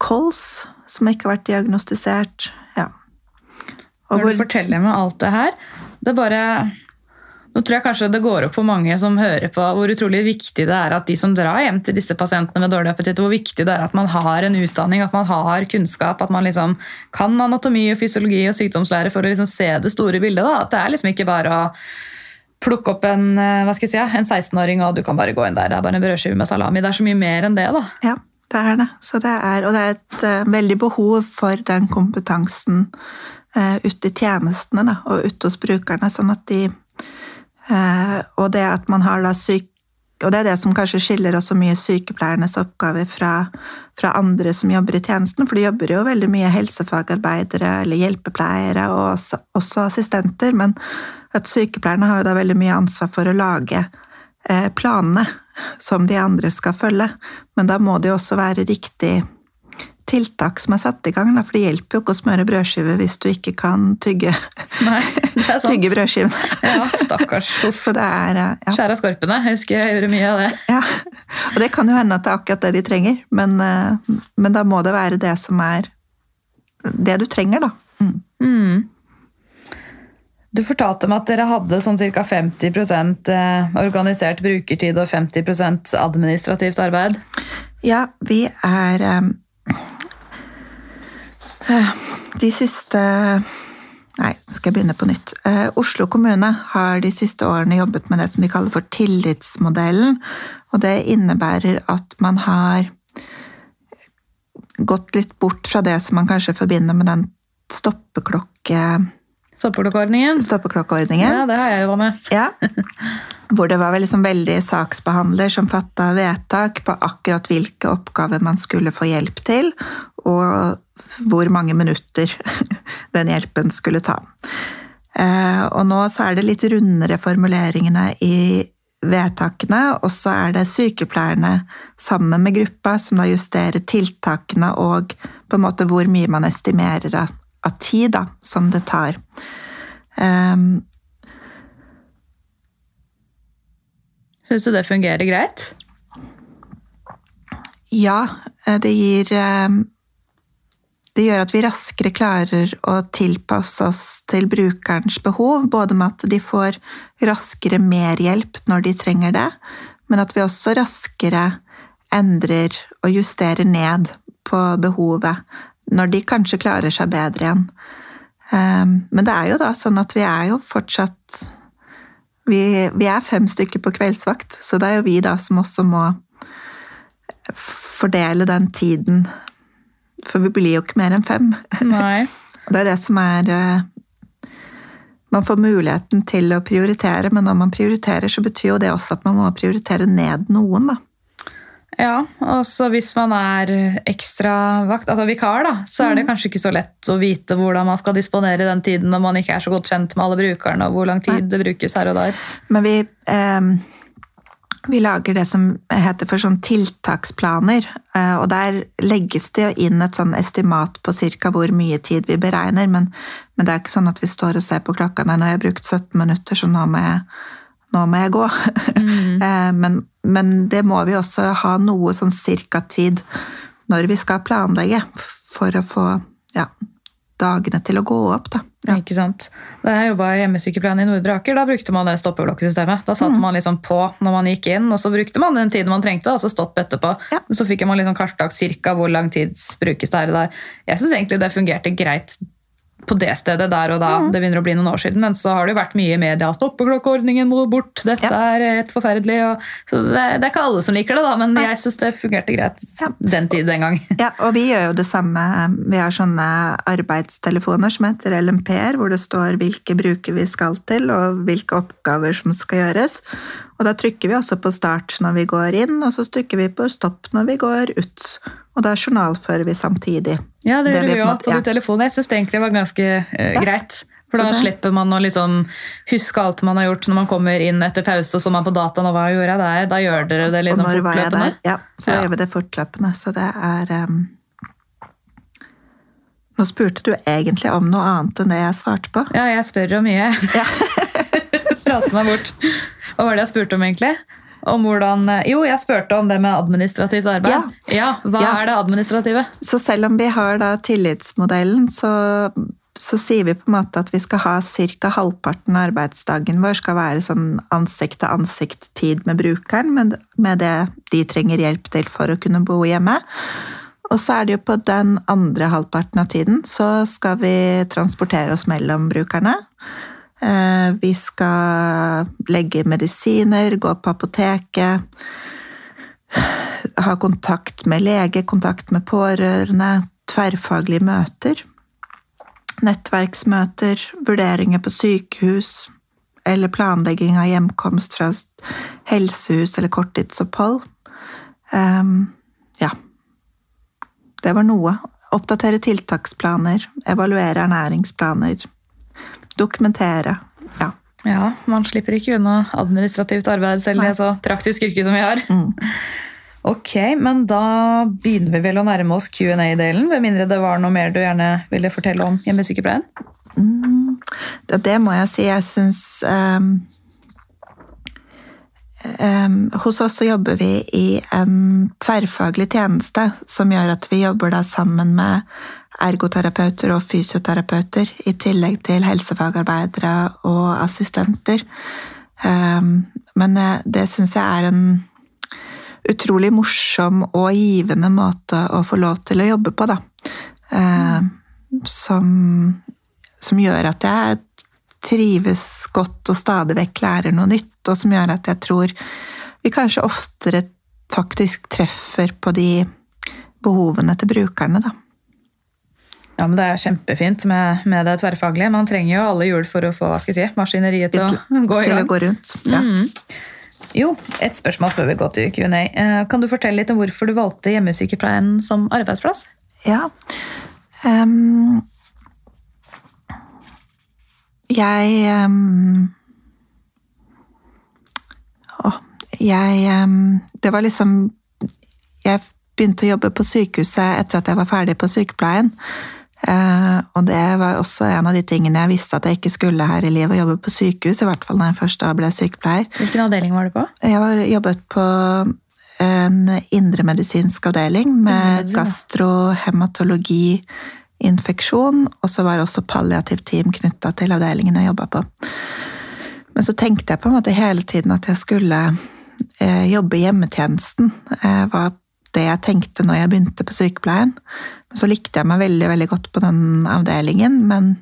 kols, som ikke har vært diagnostisert. Ja. Og Når du hvor, forteller meg alt det her, det bare Nå tror jeg kanskje det går opp for mange som hører på hvor utrolig viktig det er at de som drar hjem til disse pasientene med dårlig appetitt, hvor viktig det er at man har en utdanning, at man har kunnskap, at man liksom kan anatomi og fysiologi og sykdomslære for å liksom se det store bildet. Da. At det er liksom ikke bare å plukke opp en, eh, si, en 16-åring og du kan bare gå inn der, det er bare en brødskive med salami. Det er så mye mer enn det, da. ja, det er det. Det er, og det er et uh, veldig behov for den kompetansen uh, ute i tjenestene da, og ute hos brukerne, sånn at de Og det at man har da syk og det er det som kanskje skiller også mye sykepleiernes oppgaver fra, fra andre som jobber i tjenesten, for det jobber jo veldig mye helsefagarbeidere eller hjelpepleiere og også, også assistenter, men at sykepleierne har jo da veldig mye ansvar for å lage eh, planene som de andre skal følge, men da må det jo også være riktig tiltak som er satt i gang, da, for det hjelper jo ikke å smøre brødskive hvis du ikke kan tygge, Nei, [LAUGHS] tygge brødskiven. Ja, stakkars. [LAUGHS] Så det er eh, ja. Skjære av skorpene. Jeg husker jeg gjorde mye av det. Ja, og det kan jo hende at det er akkurat det de trenger, men, eh, men da må det være det som er det du trenger, da. Mm. Mm. Du fortalte meg at dere hadde sånn ca. 50 eh, organisert brukertid og 50% administrativt arbeid. Ja, vi er De siste Nei, skal jeg begynne på nytt. Eh, Oslo kommune har de siste årene jobbet med det som de kaller for tillitsmodellen. Og det innebærer at man har gått litt bort fra det som man kanskje forbinder med den stoppeklokke, Stoppeklokkeordningen. stoppeklokkeordningen. Ja, det har jeg jobba med. Ja. [LAUGHS] Hvor det var liksom veldig saksbehandler som fatta vedtak på akkurat hvilke oppgaver man skulle få hjelp til, og hvor mange minutter [LAUGHS] den hjelpen skulle ta. Eh, Og nå så er det litt rundere formuleringene i vedtakene, og så er det sykepleierne sammen med gruppa som da justerer tiltakene og på en måte hvor mye man estimerer av, av tid da, som det tar. Um, Syns du det fungerer greit? Ja, eh, det gir eh, Det gjør at vi raskere klarer å tilpasse oss til brukerens behov, både med at de får raskere mer hjelp når de trenger det, men at vi også raskere endrer og justerer ned på behovet når de kanskje klarer seg bedre igjen. Eh, Men det er jo da sånn at vi er jo fortsatt vi, vi er fem stykker på kveldsvakt, så det er jo vi da som også må fordele den tiden. For vi blir jo ikke mer enn fem. Nei. Og [LAUGHS] det er det som er eh, Man får muligheten til å prioritere, men når man prioriterer, så betyr jo det også at man må prioritere ned noen, da. Ja, og så hvis man er ekstravakt, altså vikar, da, så er det kanskje ikke så lett å vite hvordan man skal disponere den tiden når man ikke er så godt kjent med alle brukerne, og hvor lang tid det brukes her og der. Men vi, eh, vi lager det som heter for sånn tiltaksplaner, eh, og der legges det inn et sånn estimat på ca. hvor mye tid vi beregner, men, men det er ikke sånn at vi står og ser på klokka der har jeg brukt 17 minutter, så nå må jeg, nå må jeg gå. Mm. [LAUGHS] men, men det må vi også ha noe sånn cirka tid når vi skal planlegge, for å få ja, dagene til å gå opp, da. Ja. Ikke sant? Da jeg jobba i hjemmesykepleien i Nordre Aker, da brukte man det stoppeklokkesystemet. Da Mm. satte man liksom på når man gikk inn, og så brukte man den tiden man trengte, og så stopp etterpå. Ja. Så fikk man liksom kartlagt cirka hvor lang tid brukes det her og der. Jeg syns egentlig det fungerte greit på det stedet der og da. Mm. Det begynner å bli noen år siden, men så har det jo vært mye i media. Stoppeklokkeordningen må bort, dette Ja. er helt forferdelig. Og, så det, det er ikke alle som liker det, da, men Nei. jeg syns det fungerte greit Ja. den tid den gang. Ja, og vi gjør jo det samme. Vi har sånne arbeidstelefoner som heter LMP-er, hvor det står hvilke bruker vi skal til, og hvilke oppgaver som skal gjøres. Og da trykker vi også på start når vi går inn, og så trykker vi på stopp når vi går ut. Og da journalfører vi samtidig. Ja, det, gjør vi òg på på ja. de telefonene. Jeg syns det var ganske eh, Ja. greit. For da slipper man å liksom huske alt man har gjort når man kommer inn etter pause, og så man på dataen, og hva gjorde jeg der? Da gjør dere det liksom og når var jeg der? Ja, så Ja. gjør vi det fortløpende. Så det er um... Nå spurte du egentlig om noe annet enn det jeg svarte på. Ja, jeg spør om mye. Ja. [LAUGHS] [LAUGHS] Prater meg bort. Hva var det jeg spurte om, egentlig? om hvordan Jo, jeg spurte om det med administrativt arbeid. Ja, Hva Ja. er det administrative? Så selv om vi har da tillitsmodellen, så, så sier vi på en måte at vi skal ha ca. halvparten av arbeidsdagen vår skal være sånn ansikt-til-ansikt-tid med brukeren, med, med det de trenger hjelp til for å kunne bo hjemme. Og så er det jo på den andre halvparten av tiden så skal vi transportere oss mellom brukerne. Eh, Vi skal legge medisiner, gå på apoteket, ha kontakt med lege, kontakt med pårørende, tverrfaglige møter, nettverksmøter, vurderinger på sykehus eller planlegging av hjemkomst fra helsehus eller korttidsopphold. Um, ja. Det var noe. Oppdatere tiltaksplaner, evaluere ernæringsplaner, dokumentere. Ja. Ja, man slipper ikke unna administrativt arbeid selv i et så praktisk yrke som vi har. Mm. [LAUGHS] Ok, men da begynner vi vel å nærme oss Q&A-delen, ved mindre det var noe mer du gjerne ville fortelle om hjemmesykepleien? Mm, det, det må jeg si. Jeg syns um, um, Hos oss så jobber vi i en tverrfaglig tjeneste som gjør at vi jobber da sammen med ergoterapeuter og fysioterapeuter, i tillegg til helsefagarbeidere og assistenter. Ehm, men eh, det syns jeg er en utrolig morsom og givende måte å få lov til å jobbe på, da. Ehm, som som gjør at jeg trives godt og stadig vekk lærer noe nytt, og som gjør at jeg tror vi kanskje oftere faktisk treffer på de behovene til brukerne, da. Ja, men Det er kjempefint med, med det tverrfaglige. Man trenger jo alle hjul for å få hva skal jeg si, maskineriet til å [LAUGHS] gå i Til å gang. gå rundt. Ja. Mm. Jo, et spørsmål før vi går til Q&A. Eh, Kan du fortelle litt om hvorfor du valgte hjemmesykepleien som arbeidsplass? Ja. Um, jeg um, å, jeg um, Det var liksom Jeg begynte å jobbe på sykehuset etter at jeg var ferdig på sykepleien. Eh, og det var også en av de tingene jeg visste at jeg ikke skulle her i livet, jobbe på sykehus, i hvert fall når jeg først ble sykepleier. Hvilken avdeling var du på? Jeg var, jobbet på en indremedisinsk avdeling med gastrohematologi, infeksjon, og så var det også palliativt team knytta til avdelingen jeg jobba på. Men så tenkte jeg på en måte hele tiden at jeg skulle eh, jobbe i hjemmetjenesten. Jeg var det jeg tenkte når jeg begynte på sykepleien. Så likte jeg meg veldig, veldig godt på den avdelingen, men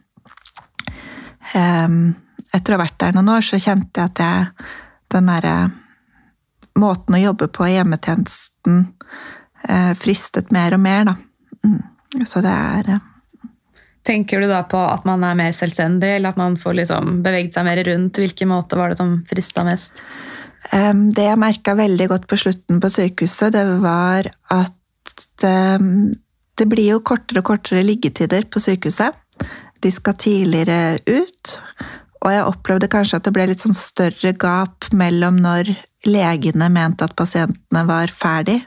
um, etter å ha vært der noen år, så kjente jeg at jeg den derre måten å jobbe på i hjemmetjenesten uh, fristet mer og mer, da. Mm. Så det er uh, Tenker du da på at man er mer selvstendig, eller at man får liksom beveget seg mer rundt? Hvilken måte var det som frista mest? Det jeg merka veldig godt på slutten på sykehuset, det var at det blir jo kortere og kortere liggetider på sykehuset. De skal tidligere ut. Og jeg opplevde kanskje at det ble litt sånn større gap mellom når legene mente at pasientene var ferdig,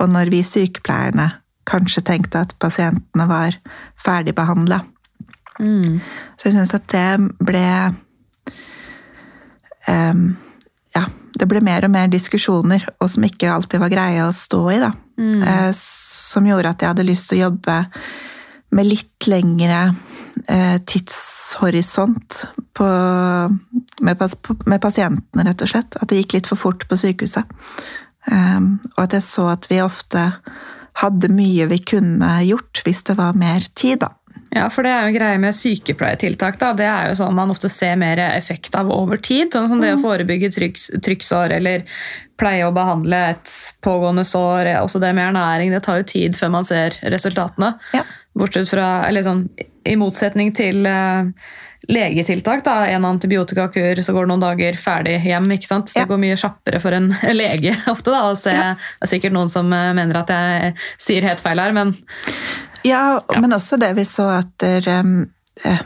og når vi sykepleierne kanskje tenkte at pasientene var ferdigbehandla. Mm. Så jeg syns at det ble em, Ja, det ble mer og mer diskusjoner, og som ikke alltid var greie å stå i, da. Eh, som gjorde at jeg hadde lyst til å jobbe med litt lengre eh, tidshorisont på, med, pas, med pasientene, rett og slett. At det gikk litt for fort på sykehuset. Eh, og at jeg så at vi ofte hadde mye vi kunne gjort hvis det var mer tid, da. Ja, for det er jo en greie med sykepleietiltak. da. Det er jo sånn man ofte ser mer effekt av over tid. Sånn som det å forebygge trykks, trykksår eller pleie å behandle et pågående sår. Også det med ernæring. Det tar jo tid før man ser resultatene. Ja. Bortsett fra, eller sånn, I motsetning til uh, legetiltak. da, En antibiotikakur, så går det noen dager ferdig hjem. ikke sant? Det Ja. går mye kjappere for en [LAUGHS] lege ofte. da, å se, Ja. Det er sikkert noen som eh, mener at jeg sier helt feil her, men Ja, men også det vi så at der, eh,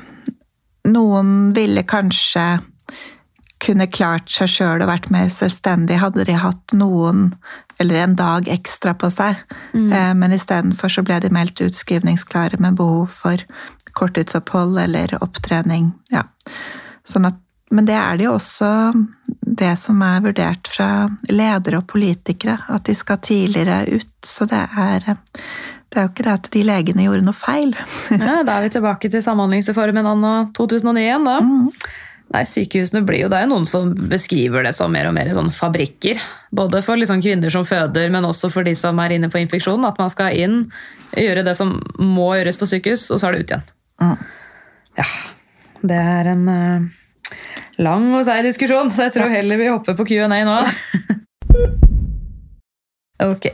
noen ville kanskje kunne klart seg sjøl og vært mer selvstendig, hadde de hatt noen eller en dag ekstra på seg. Eh, men istedenfor så ble de meldt utskrivningsklare med behov for korttidsopphold eller opptrening. Ja. Sånn at, men det er det jo også det som er vurdert fra ledere og politikere, at de skal tidligere ut. Så det er, det er jo ikke det at de legene gjorde noe feil. [LAUGHS] Ja, da er vi tilbake til Samhandlingsreformen anno 2009 igjen, da. Mm. Nei, sykehusene blir jo, Det er jo noen som beskriver det som mer og mer sånn fabrikker. Både for liksom kvinner som føder, men også for de som er inne på infeksjon. At man skal inn, gjøre det som må gjøres på sykehus, og så er det ut igjen. Mm. Ja, det er en uh, lang og seig diskusjon, så jeg tror heller vi hopper på Q&A nå. [LAUGHS] ok.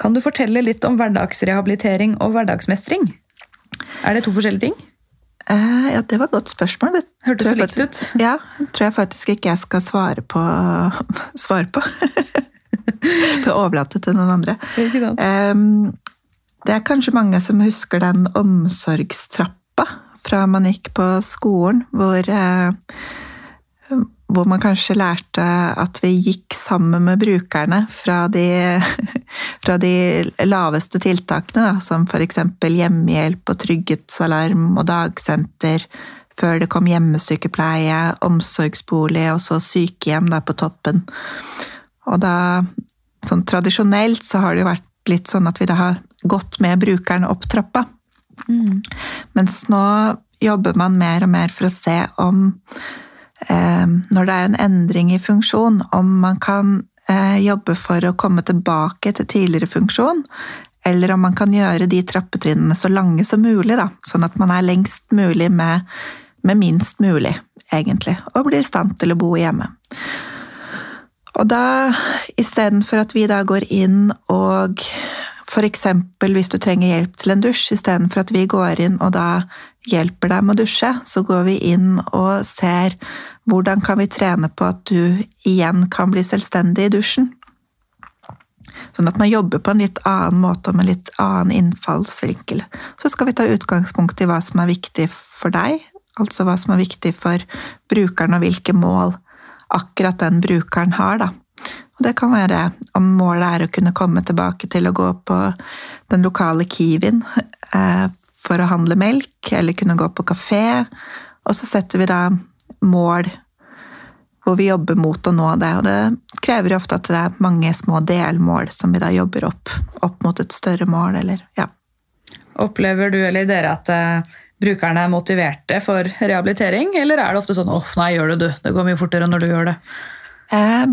Kan du fortelle litt om hverdagsrehabilitering og hverdagsmestring? Er det to forskjellige ting? Uh, ja, det var et godt spørsmål. Det Hørtes så likt ut. Ja, tror jeg faktisk ikke jeg skal svare på. [LAUGHS] Svare på. [LAUGHS] For overlate til noen andre. Det er kanskje mange som husker den omsorgstrappa fra man gikk på skolen, hvor, eh, hvor man kanskje lærte at vi gikk sammen med brukerne fra de, [LAUGHS] fra de laveste tiltakene, da, som f.eks. hjemmehjelp og trygghetsalarm og dagsenter, før det kom hjemmesykepleie, omsorgsbolig og så sykehjem da på toppen. Og da, sånn tradisjonelt så har det jo vært litt sånn at vi da har gått med brukeren opp trappa. Mens nå jobber man mer og mer for å se om når det er en endring i funksjon, om man kan eh, jobbe for å komme tilbake til tidligere funksjon, eller om man kan gjøre de trappetrinnene så lange som mulig, da, sånn at man er lengst mulig med, med minst mulig, egentlig, og blir i stand til å bo hjemme. Og da, istedenfor at vi da går inn og for eksempel hvis du trenger hjelp til en dusj, istedenfor at vi går inn og da hjelper deg med å dusje, så går vi inn og ser hvordan kan vi trene på at du igjen kan bli selvstendig i dusjen. Sånn at man jobber på en litt annen måte og med litt annen innfallsvinkel. Så skal vi ta utgangspunkt i hva som er viktig for deg, altså hva som er viktig for brukeren og hvilke mål akkurat den brukeren har, da. Og det kan være om målet er å kunne komme tilbake til å gå på den lokale Kiwien eh, for å handle melk, eller kunne gå på kafé. Og så setter vi da mål hvor vi jobber mot å nå det. Og det krever jo ofte at det er mange små delmål som vi da jobber opp, opp mot et større mål, eller ja. Opplever du eller dere at eh, brukerne er motiverte for rehabilitering, eller er det ofte sånn 'åh, nei, gjør det du', det går mye fortere når du gjør det'? Eh,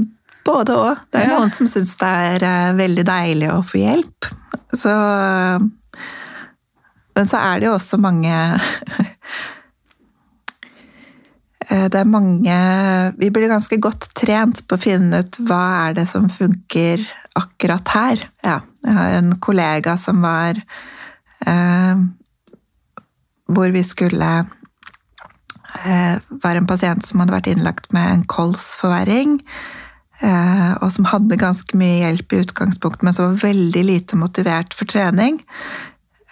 både òg. Det er Ja. noen som syns det er eh, veldig deilig å få hjelp. Så Men så er det jo også mange [LAUGHS] Eh, Det er mange Vi blir ganske godt trent på å finne ut hva er det som funker akkurat her. Ja, jeg har en kollega som var eh, Hvor vi skulle eh, Var en pasient som hadde vært innlagt med en kolsforverring. Eh, og som hadde ganske mye hjelp i utgangspunktet, men som var veldig lite motivert for trening.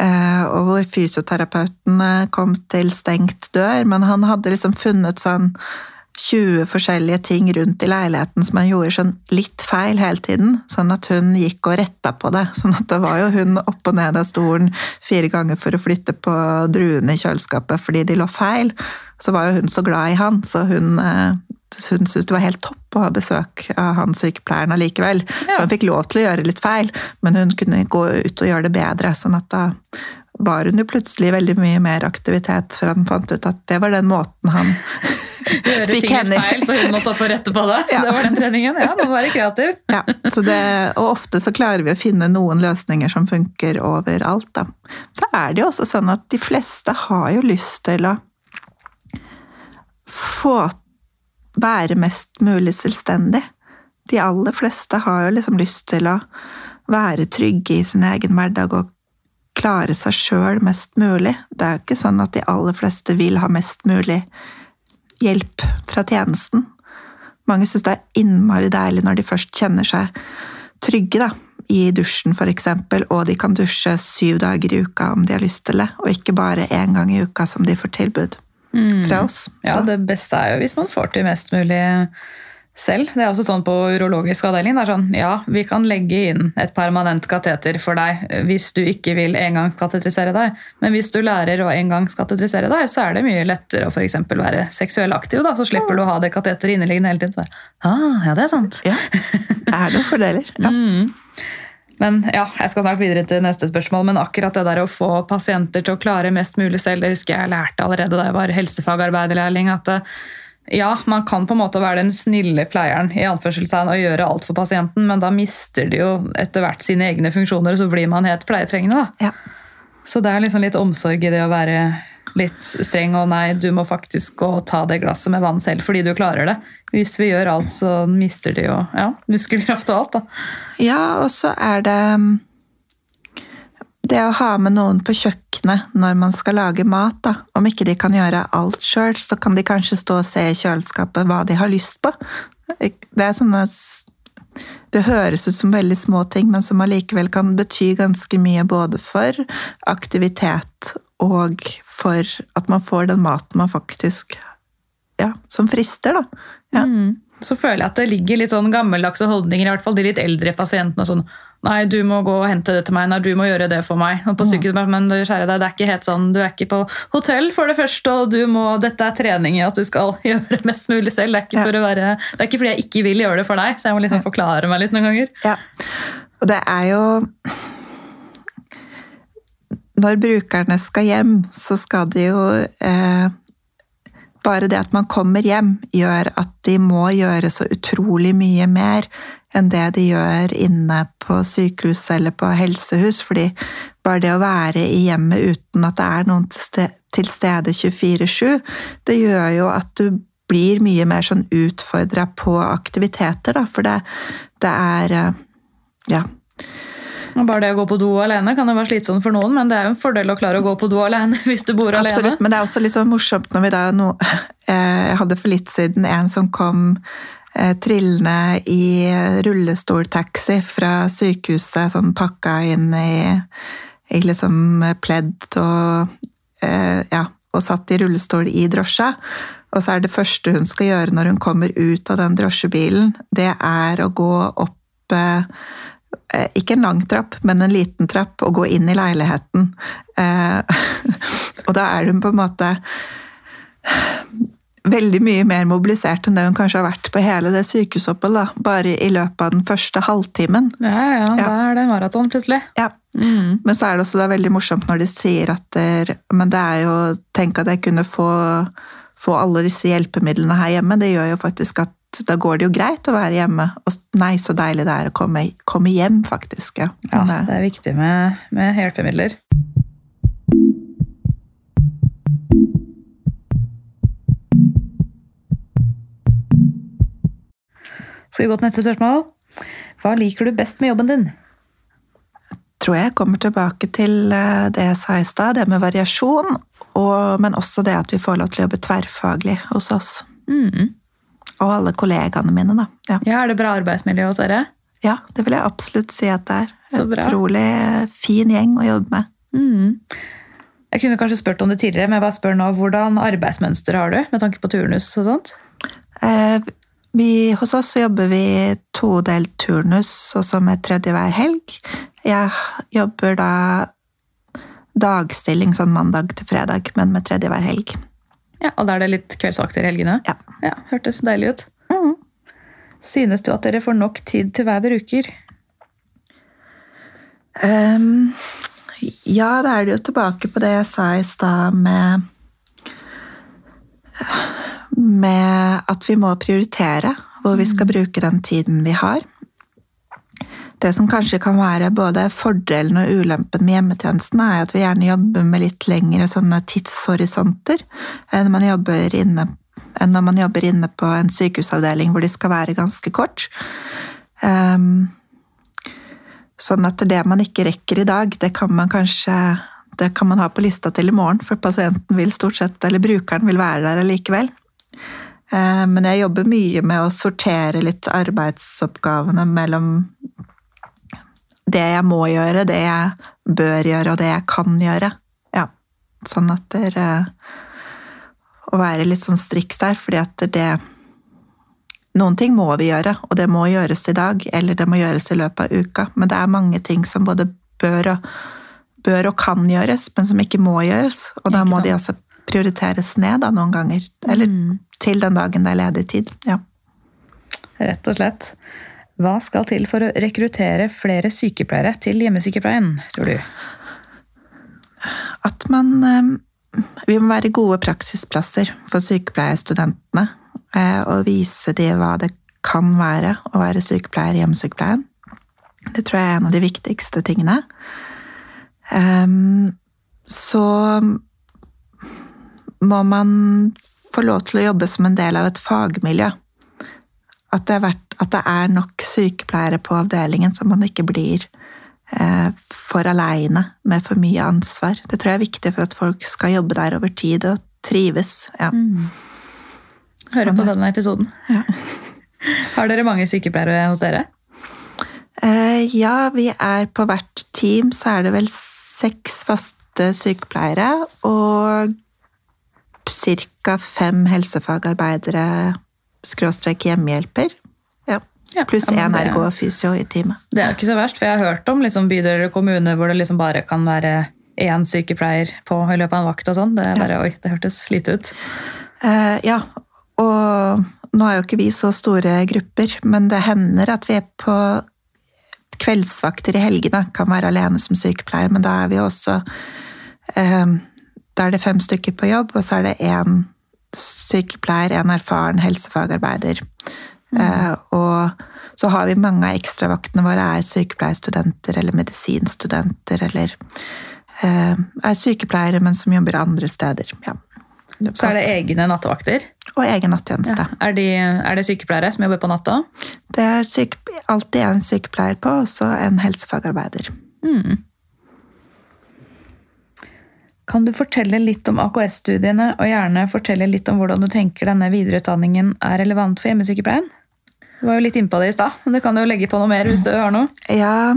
Eh, og hvor fysioterapeuten eh, kom til stengt dør, men han hadde liksom funnet sånn 20 forskjellige ting rundt i leiligheten som han gjorde sånn litt feil hele tiden, sånn at hun gikk og retta på det. Sånn at det var jo hun opp og ned av stolen fire ganger for å flytte på druene i kjøleskapet fordi de lå feil. Så var jo hun så glad i han, så hun, eh, hun syntes det var helt topp å ha besøk av han sykepleieren allikevel. Så han fikk lov til å gjøre litt feil, men hun kunne gå ut og gjøre det bedre. sånn at da var hun jo plutselig veldig mye mer aktivitet, for han fant ut at det var den måten han [LAUGHS] Gjøre ting litt feil, så hun måtte opp og rette på det. [LAUGHS] Ja. Det var den treningen. Ja, man må være kreativ. [LAUGHS] Ja, så det, og ofte så klarer vi å finne noen løsninger som funker overalt. Da. Så er det jo også sånn at de fleste har jo lyst til å få være mest mulig selvstendig. De aller fleste har jo liksom lyst til å være trygge i sin egen hverdag og klare seg sjøl mest mulig. Det er jo ikke sånn at de aller fleste vil ha mest mulig hjelp fra tjenesten. Mange syns det er innmari deilig når de først kjenner seg trygge da, i dusjen for eksempel, og de kan dusje syv dager i uka om de har lyst til det, og ikke bare én gang i uka som de får tilbud fra oss. Ja, det beste er jo hvis man får til mest mulig selv. Det er også sånn på urologisk avdeling. Det er sånn, ja, vi kan legge inn et permanent kateter for deg hvis du ikke vil engangskatetrisere deg. Men hvis du lærer å engangskatetrisere deg, så er det mye lettere å for være seksuell aktiv. da, Så slipper du å ha det kateteret inneliggende hele tiden. Ah, ja, det er sant. Ja, det er noen fordeler. Ja. Mm. Men ja, jeg skal snart videre til neste spørsmål, men akkurat det der å få pasienter til å klare mest mulig selv, det husker jeg lærte allerede da jeg var helsefagarbeiderlærling. at ja, man kan på en måte være den snille pleieren i anførselstegn og gjøre alt for pasienten, men da mister de jo etter hvert sine egne funksjoner, og så blir man helt pleietrengende. Ja. Så det er liksom litt omsorg i det å være litt streng og nei, du må faktisk gå og ta det glasset med vann selv fordi du klarer det. Hvis vi gjør alt, så mister de jo ja, muskelkraft og alt, da. Ja, og så er det det å ha med noen på kjøkkenet når man skal lage mat, da. Om ikke de kan gjøre alt sjøl, så kan de kanskje stå og se i kjøleskapet hva de har lyst på. Det er sånne Det høres ut som veldig små ting, men som allikevel kan bety ganske mye både for aktivitet og for at man får den maten man faktisk Ja, som frister, da. Ja. Mm. Så føler jeg at det ligger litt sånn gammeldagse holdninger, i hvert fall de litt eldre pasientene. sånn Nei, du må gå og hente det til meg. Nei, du må gjøre det for meg. Og på sykehus, men du, kjære deg, det er ikke helt sånn. Du er ikke på hotell, for det første, og du må, dette er trening i at du skal [LAUGHS] gjøre mest mulig selv. Det er å være, det er ikke fordi jeg ikke vil gjøre det for deg, så jeg må liksom forklare meg litt noen ganger. Ja, og det er jo Når brukerne skal hjem, så skal de jo eh, bare det at man kommer hjem, gjør at de må gjøre så utrolig mye mer enn det de gjør inne på sykehus eller på helsehus. fordi bare det å være i hjemmet uten at det er noen til stede 24-7, det gjør jo at du blir mye mer sånn utfordra på aktiviteter, da. For det, det er eh, Bare det å gå på do alene kan jo være slitsomt for noen, men det er jo en fordel å klare å gå på do alene [LAUGHS] hvis du bor alene. Absolutt, men det er også litt sånn morsomt når vi da no, [LAUGHS] eh, hadde for litt siden en som kom eh, trillende i rullestoltaxi fra sykehuset, sånn pakka inn i, i liksom pledd og eh, Ja, og satt i rullestol i drosja. Og så er det første hun skal gjøre når hun kommer ut av den drosjebilen, det er å gå opp eh, ikke en lang trapp, men en liten trapp, og gå inn i leiligheten. Eh, [LAUGHS] og da er hun på en måte veldig mye mer mobilisert enn det hun kanskje har vært på hele det sykehusoppholdet. Bare i løpet av den første halvtimen. Ja, ja, ja. da er det maraton plutselig. Ja. Mm. Men så er det også veldig morsomt når de sier at der, Men det er jo Tenk at jeg kunne få, få alle disse hjelpemidlene her hjemme. Det gjør jo faktisk at da går det jo greit å være hjemme. Og nei, så deilig det er å komme, komme hjem, faktisk. Ja, ja det er viktig med, med hjelpemidler. Skal vi gå til neste spørsmål? Hva liker du best med jobben din? Jeg tror jeg kommer tilbake til eh, det jeg sa i stad, det med variasjon. Og, men også det at vi får lov til å jobbe tverrfaglig hos oss. Mm. Og alle kollegaene mine, da. Ja. ja, Er det bra arbeidsmiljø hos dere? Ja, det vil jeg absolutt si at det er. Utrolig fin gjeng å jobbe med. Mm. Jeg kunne kanskje spurt om det tidligere, men jeg bare spør nå, hvordan arbeidsmønster har du med tanke på turnus og sånt? Eh, vi, hos oss jobber vi todelt turnus, og så med tredje hver helg. Jeg jobber da dagstilling sånn mandag til fredag, men med tredje hver helg. Ja, Og da er det litt kveldsvakter i helgene? Ja. ja hørtes deilig ut. Mm. Synes du at dere får nok tid til hver bruker? Um, ja, da er det jo tilbake på det jeg sa i stad med med at vi må prioritere hvor vi skal bruke den tiden vi har. Det som kanskje kan være både fordelen og ulempen med hjemmetjenesten, er at vi gjerne jobber med litt lengre sånne tidshorisonter enn, man inne, enn når man jobber inne på en sykehusavdeling hvor de skal være ganske kort. Um, sånn at det man ikke rekker i dag, det kan man kanskje det kan man ha på lista til i morgen, for pasienten vil stort sett, eller brukeren vil være der allikevel. Eh, men jeg jobber mye med å sortere litt arbeidsoppgavene mellom det jeg må gjøre, det jeg bør gjøre, og det jeg kan gjøre. Ja, sånn at det er Å være litt sånn striks der, fordi at det noen ting må vi gjøre, og det må gjøres i dag, eller det må gjøres i løpet av uka. Men det er mange ting som både bør og, bør og kan gjøres, men som ikke må gjøres. Og da må de også prioriteres ned da, noen ganger. Eller Mm. til den dagen det er ledig tid. Ja. Rett og slett. Hva skal til for å rekruttere flere sykepleiere til hjemmesykepleien, tror du? At man eh, Vi må være gode praksisplasser for sykepleierstudentene. eh, Og vise dem hva det kan være å være sykepleier i hjemmesykepleien. Det tror jeg er en av de viktigste tingene. Ehm, Så må man få lov til å jobbe som en del av et fagmiljø. At det er, vært, at det er nok sykepleiere på avdelingen, så man ikke blir eh, for aleine med for mye ansvar. Det tror jeg er viktig for at folk skal jobbe der over tid og trives. Ja. Hører Sånn, på denne episoden. [LAUGHS] Har dere mange sykepleiere hos dere? Eh, ja, vi er på hvert team, så er det vel seks faste sykepleiere og ca. fem helsefagarbeidere, skråstrek hjemmehjelper. Ja. Ja, Pluss én ja, ergo og fysio i teamet. Det er jo ikke så verst, for jeg har hørt om liksom, bydeler eller kommuner hvor det liksom bare kan være én sykepleier på i løpet av en vakt og sånn. Det bare, oi, det hørtes lite ut. Uh, ja, og nå er jo ikke vi så store grupper, men det hender at vi er på kveldsvakter i helgene, kan være alene som sykepleier, men da er vi også uh, Da er det fem stykker på jobb, og så er det én sykepleier, en erfaren helsefagarbeider. Eh, og så har vi mange av ekstravaktene våre er sykepleierstudenter eller medisinstudenter eller eh, er sykepleiere, men som jobber andre steder. Ja. Så er det egne nattevakter. Og egen nattjeneste. Er, de, er det sykepleiere som jobber på natta? Det er syke, alltid en sykepleier på, og så en helsefagarbeider. Mm. Kan du fortelle litt om AKS-studiene, og gjerne fortelle litt om hvordan du tenker denne videreutdanningen er relevant for hjemmesykepleien? Du var jo litt innpå det i stad, men du kan jo legge på noe mer hvis du har noe. Ja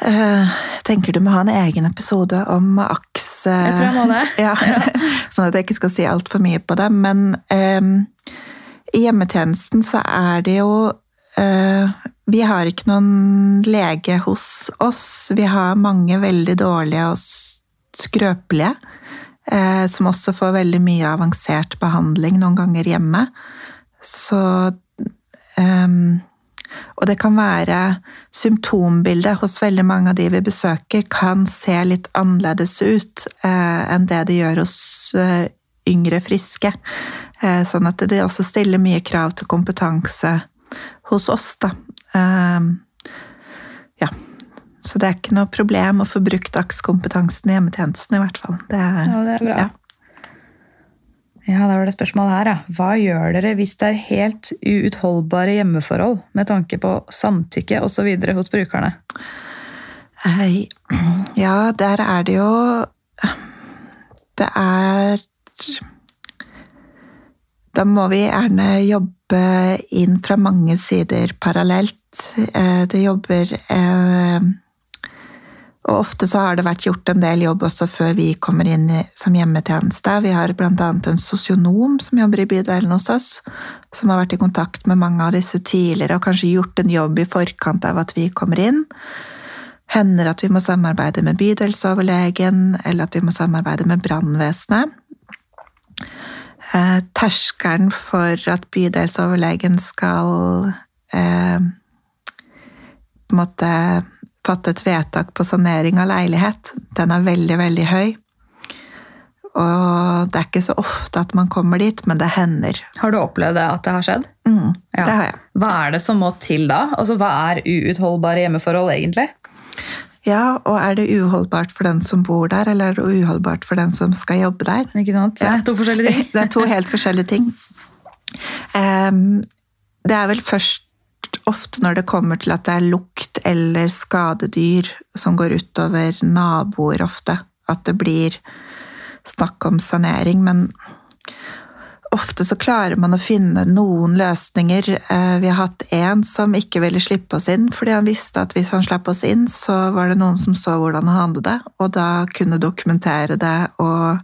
eh, Jeg tenker du må ha en egen episode om AKS. eh, Jeg tror jeg må det. [LAUGHS] [LAUGHS] Ja, sånn at jeg ikke skal si altfor mye på det. Men um, i hjemmetjenesten så er det jo uh, Vi har ikke noen lege hos oss. Vi har mange veldig dårlige hos skrøpelige. Eh, som også får veldig mye avansert behandling noen ganger hjemme. Så Ehm, og det kan være symptombildet hos veldig mange av de vi besøker, kan se litt annerledes ut eh, enn det det gjør hos eh, yngre friske. Eh, sånn at det også stiller mye krav til kompetanse hos oss, da. Ehm, ja. Så det er ikke noe problem å få brukt AKS-kompetansen i hjemmetjenesten, i hvert fall. Det er, Ja, det er bra. Ja. Ja, da var det spørsmålet her, ja. Hva gjør dere hvis det er helt uutholdbare hjemmeforhold med tanke på samtykke osv. hos brukerne? Hei. Ja, der er det jo Det er Da må vi gjerne jobbe inn fra mange sider parallelt. Eh, Det jobber eh, Og ofte så har det vært gjort en del jobb også før vi kommer inn som hjemmetjeneste. Vi har annet en sosionom som jobber i bydelen hos oss, som har vært i kontakt med mange av disse tidligere og kanskje gjort en jobb i forkant av at vi kommer inn. Hender at vi må samarbeide med bydelsoverlegen, eller at vi må samarbeide med brannvesenet. Eh, terskelen for at bydelsoverlegen skal eh, på en måte fatte et vedtak på sanering av leilighet, den er veldig, veldig høy. Og det er ikke så ofte at man kommer dit, men det hender. Har du opplevd det at det har skjedd? Mm, Ja. Det har jeg. Hva er det som må til da? Altså, Hva er uutholdbare hjemmeforhold egentlig? Ja, og er det uholdbart for den som bor der, eller er det uholdbart for den som skal jobbe der? Ikke sant? Det er to forskjellige ting. [LAUGHS] Det er to helt forskjellige ting. Um, Det er vel først ofte når det kommer til at det er lukt eller skadedyr som går utover naboer ofte, at det blir snakk om sanering. Men ofte så klarer man å finne noen løsninger. Eh, Vi har hatt en som ikke ville slippe oss inn, fordi han visste at hvis han slapp oss inn, så var det noen som så hvordan han hadde det, og da kunne dokumentere det, og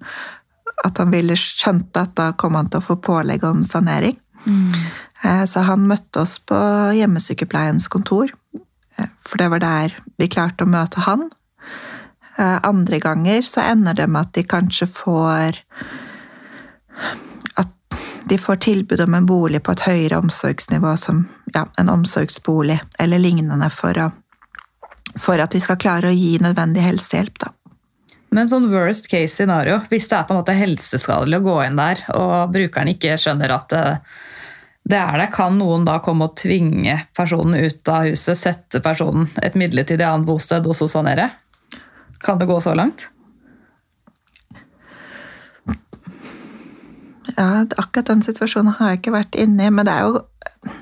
at han ville skjønte at da kom han til å få pålegg om sanering. Eh, Så han møtte oss på hjemmesykepleiens kontor, eh, for det var der vi klarte å møte han. Eh, Andre ganger så ender det med at de kanskje får At de får tilbud om en bolig på et høyere omsorgsnivå, som ja, en omsorgsbolig eller lignende, for, å, for at vi skal klare å gi nødvendig helsehjelp. da. Men sånn worst case scenario, hvis det er på en måte helseskadelig å gå inn der, og brukeren ikke skjønner at er det, kan noen da komme og tvinge personen ut av huset, sette personen et midlertidig annet bosted og så sanere? Kan det gå så langt? Ja, akkurat den situasjonen har jeg ikke vært inne i, men det er jo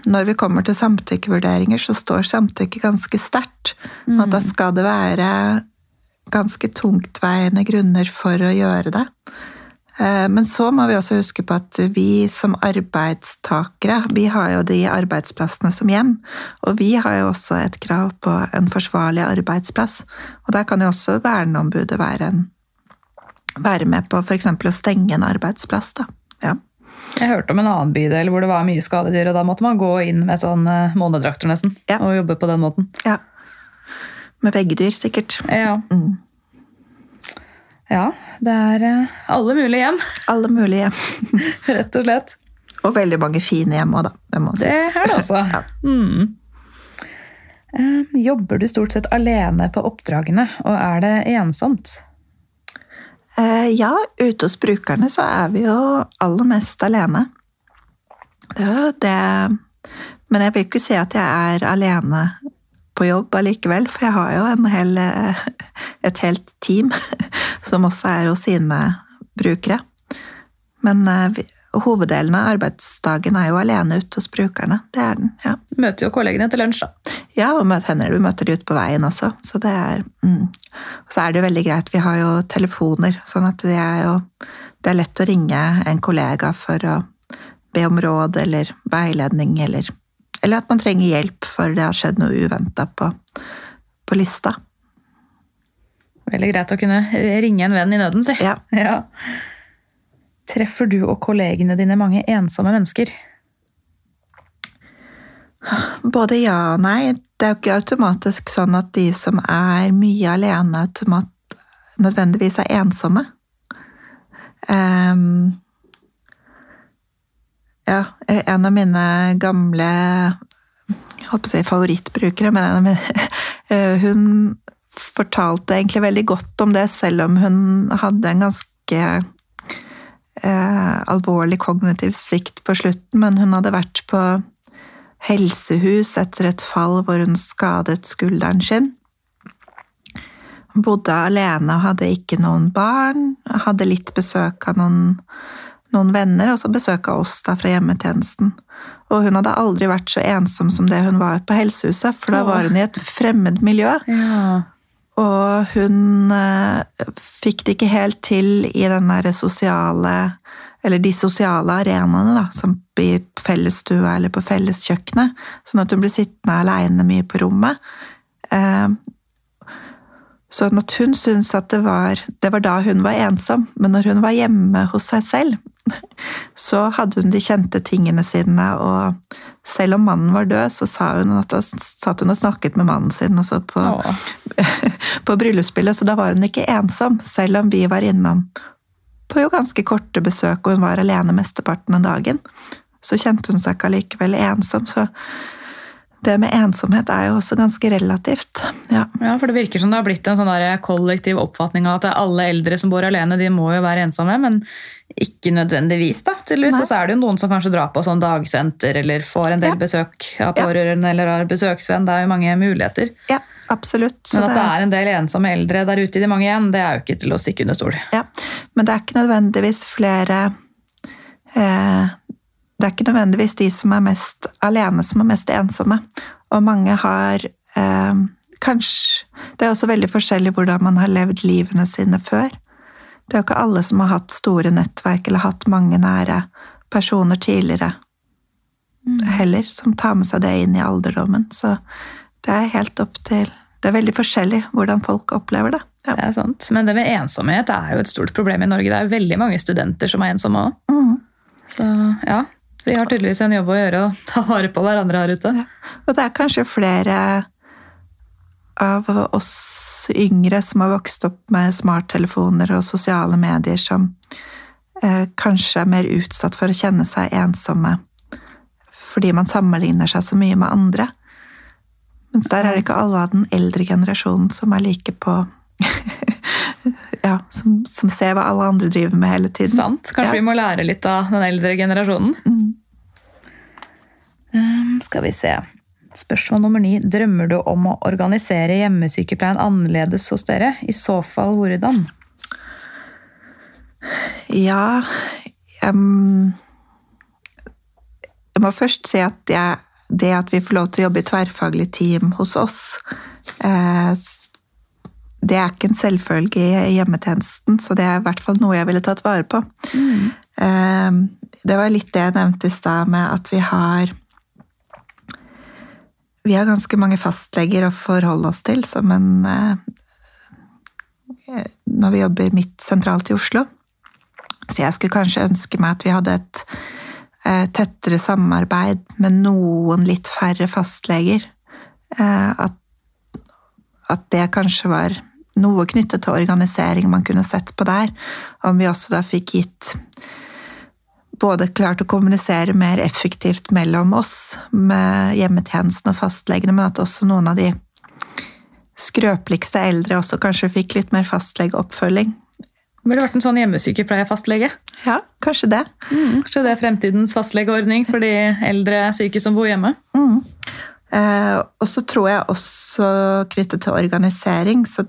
når vi kommer til samtykkevurderinger, så står samtykke ganske sterkt. Mm. At da skal det være ganske tungtveiende grunner for å gjøre det. Eh, Men så må vi også huske på at vi som arbeidstakere, vi har jo de arbeidsplassene som hjem. Og vi har jo også et krav på en forsvarlig arbeidsplass. Og der kan jo også verneombudet være, en, være med på f.eks. å stenge en arbeidsplass. Da. Ja. Jeg hørte om en annen bydel hvor det var mye skadedyr, og da måtte man gå inn med sånn eh, månedrakter nesten, Ja. og jobbe på den måten. ja. Med veggdyr, sikkert. Ja, Mm. Ja det er eh, alle mulige hjem, [LAUGHS] Alle mulige. hjem. rett og slett. Og veldig mange fine hjem òg, da. Det må Det er det altså. [LAUGHS] Ja. Mm. Eh, Jobber du stort sett alene på oppdragene, og er det ensomt? Eh, ja, ute hos brukerne så er vi jo aller mest alene. Det er jo det Men jeg vil ikke si at jeg er alene på jobb allikevel, for jeg har jo en hel, eh, et helt team [LAUGHS] som også er hos sine brukere. Men eh, hoveddelen av arbeidsdagen er jo alene ute hos brukerne. Det er den, ja. Møter jo kollegene til lunsj, da. Ja, og møter henne. du møter de ute på veien også. Så det er mm. Så er det jo veldig greit, vi har jo telefoner, sånn at vi er jo Det er lett å ringe en kollega for å be om råd eller veiledning, eller, eller at man trenger hjelp for det har skjedd noe uventa på, på lista. Veldig greit å kunne ringe en venn i nøden, si. Ja. [LAUGHS] Ja. Treffer du og kollegene dine mange ensomme mennesker? Både ja og nei. Det er jo ikke automatisk sånn at de som er mye alene, automat, nødvendigvis er ensomme. Ehm, ja, en av mine gamle holdt på å si favorittbrukere, men en av mine, [LAUGHS] eh, hun fortalte egentlig veldig godt om det, selv om hun hadde en ganske eh, alvorlig kognitiv svikt på slutten, men hun hadde vært på helsehus etter et fall hvor hun skadet skulderen sin. Hun bodde alene og hadde ikke noen barn, hadde litt besøk av noen, noen venner, og så besøk av oss da fra hjemmetjenesten. Og hun hadde aldri vært så ensom som det hun var på helsehuset, for da var hun i et fremmed miljø. Ja. Og hun eh, fikk det ikke helt til i den der sosiale Eller de sosiale arenaene, da, som i fellesstua eller på felleskjøkkenet. Sånn at hun ble sittende aleine mye på rommet. Eh, Sånn at hun syntes at det var, det var da hun var ensom. Men når hun var hjemme hos seg selv, [LAUGHS] så hadde hun de kjente tingene sine, og selv om mannen var død, så sa hun at da satt hun og snakket med mannen sin altså på, [LAUGHS] på bryllupsspillet, så da var hun ikke ensom, selv om vi var innom på jo ganske korte besøk, og hun var alene mesteparten av dagen. Så kjente hun seg ikke allikevel ensom, så det med ensomhet er jo også ganske relativt. Ja. Ja, for det virker som det har blitt en sånn der kollektiv oppfatning av at alle eldre som bor alene, de må jo være ensomme, men ikke nødvendigvis, da, tydeligvis. Og så er det jo noen som kanskje drar på sånn dagsenter, eller får en del Ja. besøk av Ja. pårørende, eller har besøksvenn. Det er jo mange muligheter. Ja, absolutt. Så Men at det er en del ensomme eldre der ute i de mange igjen, det er jo ikke til å stikke under stol. ja. Men det er ikke nødvendigvis flere eh, Det er ikke nødvendigvis de som er mest alene, som er mest ensomme. Og mange har eh, kanskje Det er også veldig forskjellig hvordan man har levd livene sine før. Det er jo ikke alle som har hatt store nettverk eller hatt mange nære personer tidligere heller, som tar med seg det inn i alderdommen. Så det er helt opp til Det er veldig forskjellig hvordan folk opplever det. Ja. Det er sant. Men det med ensomhet er jo et stort problem i Norge. Det er veldig mange studenter som er ensomme òg. Mhm. Så ja, Vi har tydeligvis en jobb å gjøre og ta vare på hverandre her ute. Og det er kanskje flere av oss yngre som har vokst opp med smarttelefoner og sosiale medier, som eh, kanskje er mer utsatt for å kjenne seg ensomme fordi man sammenligner seg så mye med andre. Mens der er det ikke alle av den eldre generasjonen som er like på [LAUGHS] Ja, som, som, ser hva alle andre driver med hele tiden. Sant. Kanskje ja. vi må lære litt av den eldre generasjonen. Mm. Um, skal vi se. Spørsmål nummer ni. Drømmer du om å organisere hjemmesykepleien annerledes hos dere? I så fall hvordan? Ja um, Jeg må først si at jeg, det at vi får lov til å jobbe i tverrfaglig team hos oss, eh, det er ikke en selvfølge i hjemmetjenesten, så det er i hvert fall noe jeg ville tatt vare på. Mm. Eh, det var litt det jeg nevnte i stad, med at vi har vi har ganske mange fastleger å forholde oss til som en eh, Når vi jobber midt sentralt i Oslo. Så jeg skulle kanskje ønske meg at vi hadde et eh, tettere samarbeid med noen litt færre fastleger. At, at det kanskje var noe knyttet til organisering man kunne sett på der. Om vi også da fikk gitt både klart å kommunisere mer effektivt mellom oss med hjemmetjenesten og fastlegene, men at også noen av de skrøpeligste eldre også kanskje fikk litt mer fastlegeoppfølging. Burde vært en sånn hjemmesykepleie-fastlege. Ja, kanskje det. Mm, kanskje det er fremtidens fastlegeordning for de eldre syke som bor hjemme. Mm. Eh, og så tror jeg også knyttet til organisering, så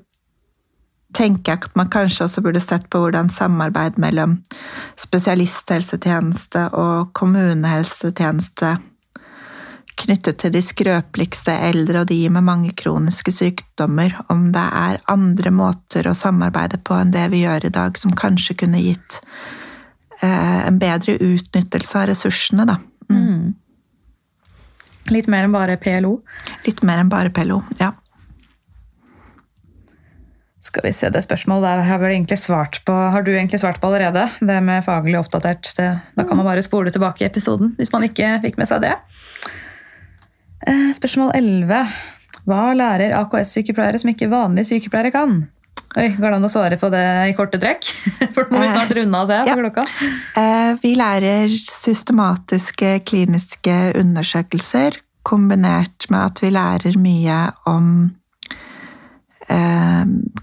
tenker jeg at man kanskje også burde sett på hvordan samarbeid mellom spesialisthelsetjeneste og kommunehelsetjeneste knyttet til de skrøpeligste eldre og de med mange kroniske sykdommer, om det er andre måter å samarbeide på enn det vi gjør i dag, som kanskje kunne gitt eh, en bedre utnyttelse av ressursene, da. Mm. Mm. Litt mer enn bare PLO? Litt mer enn bare PLO, ja. Skal vi se, Det spørsmålet der har, egentlig svart på, har du egentlig svart på allerede. Det med faglig oppdatert. Det, da kan man bare spole tilbake i episoden hvis man ikke fikk med seg det. Eh, spørsmål 11. Hva lærer AKS-sykepleiere som ikke vanlige sykepleiere kan? Oi, Går det an å svare på det i korte trekk? [LAUGHS] For nå må vi snart runde av, ser jeg. på klokka. Eh, vi lærer systematiske kliniske undersøkelser kombinert med at vi lærer mye om Eh,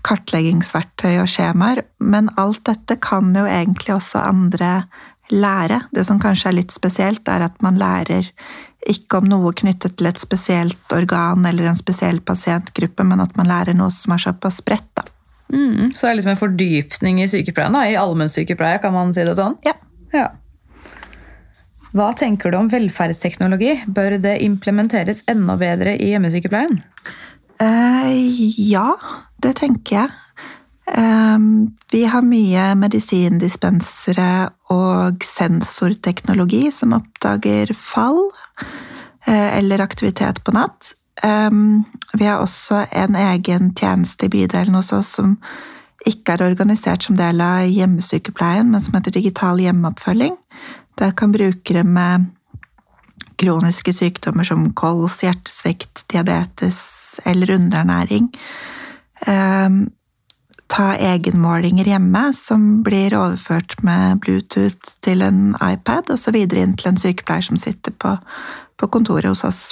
kartleggingsverktøy og skjemaer, men alt dette kan jo egentlig også andre lære. Det som kanskje er litt spesielt, er at man lærer ikke om noe knyttet til et spesielt organ eller en spesiell pasientgruppe, men at man lærer noe som er såpass bredt. da. Mm, så det er liksom en fordypning i sykepleien, da, i allmennsykepleie, kan man si det sånn? Ja. ja. Hva tenker du om velferdsteknologi? Bør det implementeres enda bedre i hjemmesykepleien? Uh, ja, det tenker jeg. Um, vi har mye medisindispensere og sensorteknologi som oppdager fall uh, eller aktivitet på natt. Um, vi har også en egen tjeneste i bydelen hos oss som ikke er organisert som del av hjemmesykepleien, men som heter digital hjemmeoppfølging. Der kan brukere med kroniske sykdommer som kols, hjertesvikt, diabetes eller underernæring. Ehm, ta egenmålinger hjemme, som blir overført med Bluetooth til en iPad, og så videre inn til en sykepleier som sitter på, på kontoret hos oss.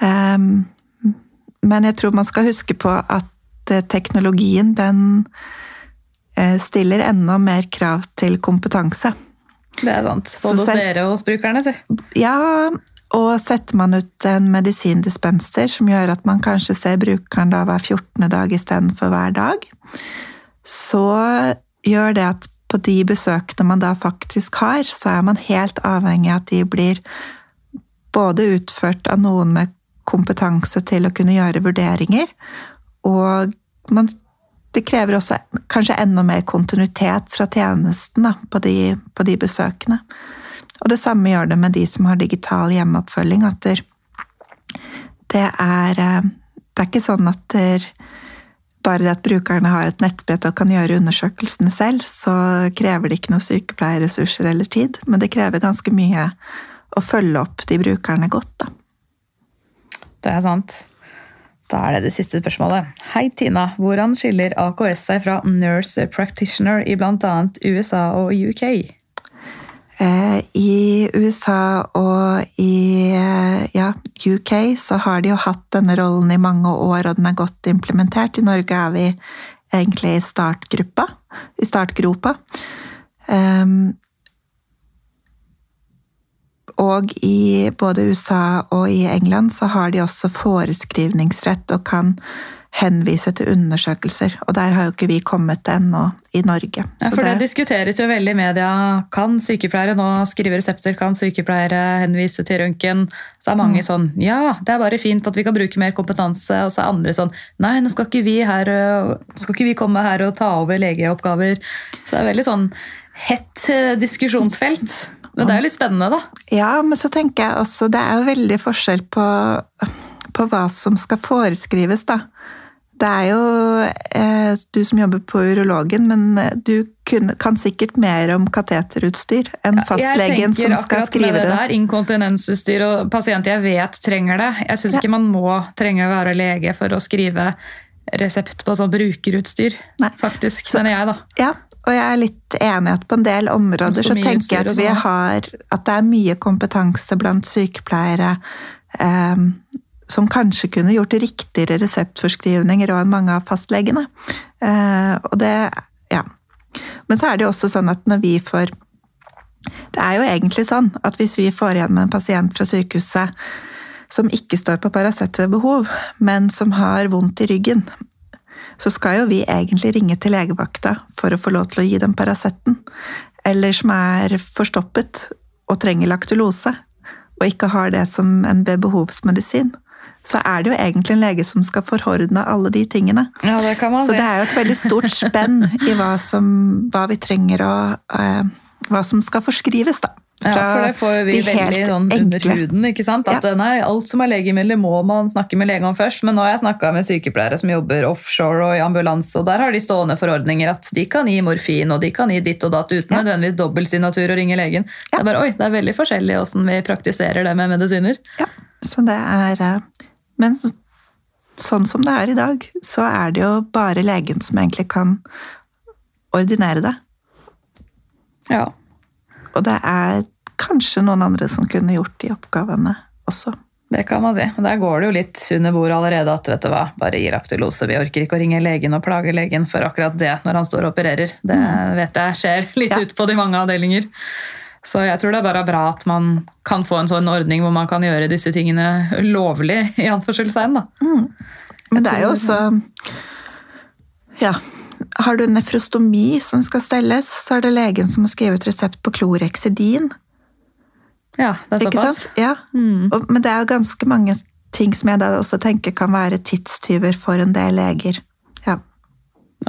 Ehm, men jeg tror man skal huske på at eh, teknologien, den eh, stiller enda mer krav til kompetanse. Det er sant. Både hos dere og hos brukerne, si. Ja, og setter man ut en medisindispenser som gjør at man kanskje ser brukeren da hver 14. dag istedenfor hver dag, så gjør det at på de besøkene man da faktisk har, så er man helt avhengig av at de blir både utført av noen med kompetanse til å kunne gjøre vurderinger, og man det krever også kanskje enda mer kontinuitet fra tjenesten da, på, de, på, de, besøkene. Og det samme gjør det med de som har digital hjemmeoppfølging. At det er, eh, det er ikke sånn at bare det at brukerne har et nettbrett og kan gjøre undersøkelsene selv, så krever det ikke noe sykepleierressurser eller tid. Men det krever ganske mye å følge opp de brukerne godt, da. Det er sant. Da er det det siste spørsmålet. Hei, Tina. Hvordan skiller AKS seg fra nurse practitioner i bl.a. USA og UK? Eh, I USA og i eh, ja, UK så har de jo hatt denne rollen i mange år, og den er godt implementert. I Norge er vi egentlig i startgruppa, i startgropa. Og i både USA og i England så har de også foreskrivningsrett og kan henvise til undersøkelser. Og der har jo ikke vi kommet ennå i Norge. Ja, for det, det, diskuteres jo veldig i media. Kan sykepleiere nå skrive resepter? Kan sykepleiere henvise til røntgen? Så er mange mm. sånn Ja, det er bare fint at vi kan bruke mer kompetanse. Og så er andre sånn Nei, nå skal ikke vi, her, skal ikke vi komme her og ta over legeoppgaver. Så det er veldig sånn hett diskusjonsfelt. diskusjonsfelt. Men det er jo litt spennende, da. Ja, men så tenker jeg også Det er jo veldig forskjell på, på hva som skal foreskrives, da. Det er jo eh, du som jobber på urologen, men du kun, kan sikkert mer om kateterutstyr enn fastlegen som skal skrive det. Jeg tenker akkurat med det der, Inkontinensutstyr og pasienter jeg vet trenger det. Jeg syns ja. ikke man må trenge å være lege for å skrive resept på sånn brukerutstyr, Nei. faktisk. Så, mener jeg, da. Ja, og jeg er litt enig at på en del områder så tenker jeg at vi sånn, har At det er mye kompetanse blant sykepleiere eh, som kanskje kunne gjort riktigere reseptforskrivninger enn mange av fastlegene. Eh, og det Ja. Men så er det jo også sånn at når vi får Det er jo egentlig sånn at hvis vi får igjen med en pasient fra sykehuset som ikke står på Paracet ved behov, men som har vondt i ryggen, så skal jo vi egentlig ringe til legevakta for å få lov til å gi dem Paraceten. Eller som er forstoppet og trenger laktulose, og ikke har det som en behovsmedisin. Så er det jo egentlig en lege som skal forhordne alle de tingene. Ja, det kan man så det er jo et veldig stort spenn i hva, som, hva vi trenger å eh, Hva som skal forskrives, da. Ja, for det får vi veldig sånn under huden. ikke sant? At ja. nei, Alt som er legemidler må man snakke med lege om først. Men nå har jeg snakka med sykepleiere som jobber offshore og i ambulanse, og der har de stående forordninger at de kan gi morfin og de kan gi ditt og datt uten ja. nødvendigvis dobbeltsignatur og ringe legen. Ja. Det er bare, oi, det er veldig forskjellig åssen vi praktiserer det med medisiner. Ja, så det er... Eh, men sånn som det er i dag, så er det jo bare legen som egentlig kan ordinere det. Ja. Og det er kanskje noen andre som kunne gjort de oppgavene også. Det kan man si. Og der går det jo litt under bordet allerede at vet du hva, bare gir aktylose. Vi orker ikke å ringe legen og plage legen for akkurat det når han står og opererer. Det mm. vet jeg skjer litt ja. ut på de mange avdelinger. Så jeg tror det er bare bra at man kan få en sånn ordning hvor man kan gjøre disse tingene lovlig, i anførselstegn. Mm. Men det er jo også Ja, har du nefrostomi som skal stelles, så er det legen som må skrive ut resept på klorexidin. Ja, det er såpass. Ja. Mm. Og, men det er jo ganske mange ting som jeg da også tenker kan være tidstyver for en del leger. Ja.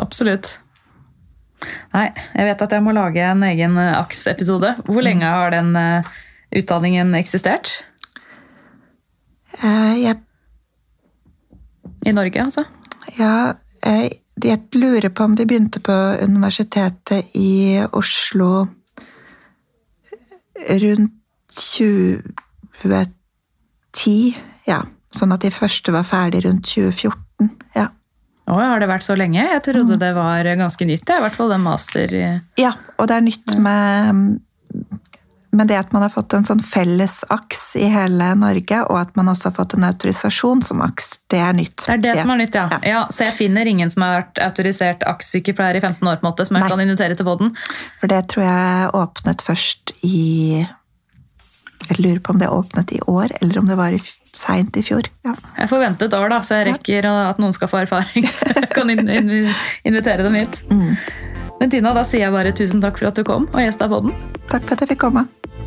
Absolutt. Nei, jeg vet at jeg må lage en egen eh, AKS-episode. Hvor lenge mm. har den uh, utdanningen eksistert? Uh, jeg... I Norge, altså? Ja, jeg jeg lurer på om de begynte på Universitetet i Oslo rundt 2010. Ja. Sånn at de første var ferdig rundt 2014. Ja. Å, har det vært så lenge? Jeg trodde mm. det var ganske nytt. I hvert fall den master... Ja, og det er nytt med men det at man har fått en sånn felles aks i hele Norge, og at man også har fått en autorisasjon som aks, det er nytt. Det er det som er nytt, ja. ja. ja så jeg finner ingen som har vært autorisert aks-sykepleier i 15 år, på en måte, som jeg Nei. kan invitere til poden? For det tror jeg åpnet først i Jeg lurer på om det åpnet i år, eller om det var seint i fjor. Ja. Jeg får vente et år, da, så jeg rekker at noen skal få erfaring. [LAUGHS] jeg kan invitere dem hit. Mm. Men Tina, da sier jeg bare tusen takk for at du kom og gjesta den. Takk for at jeg fikk komme.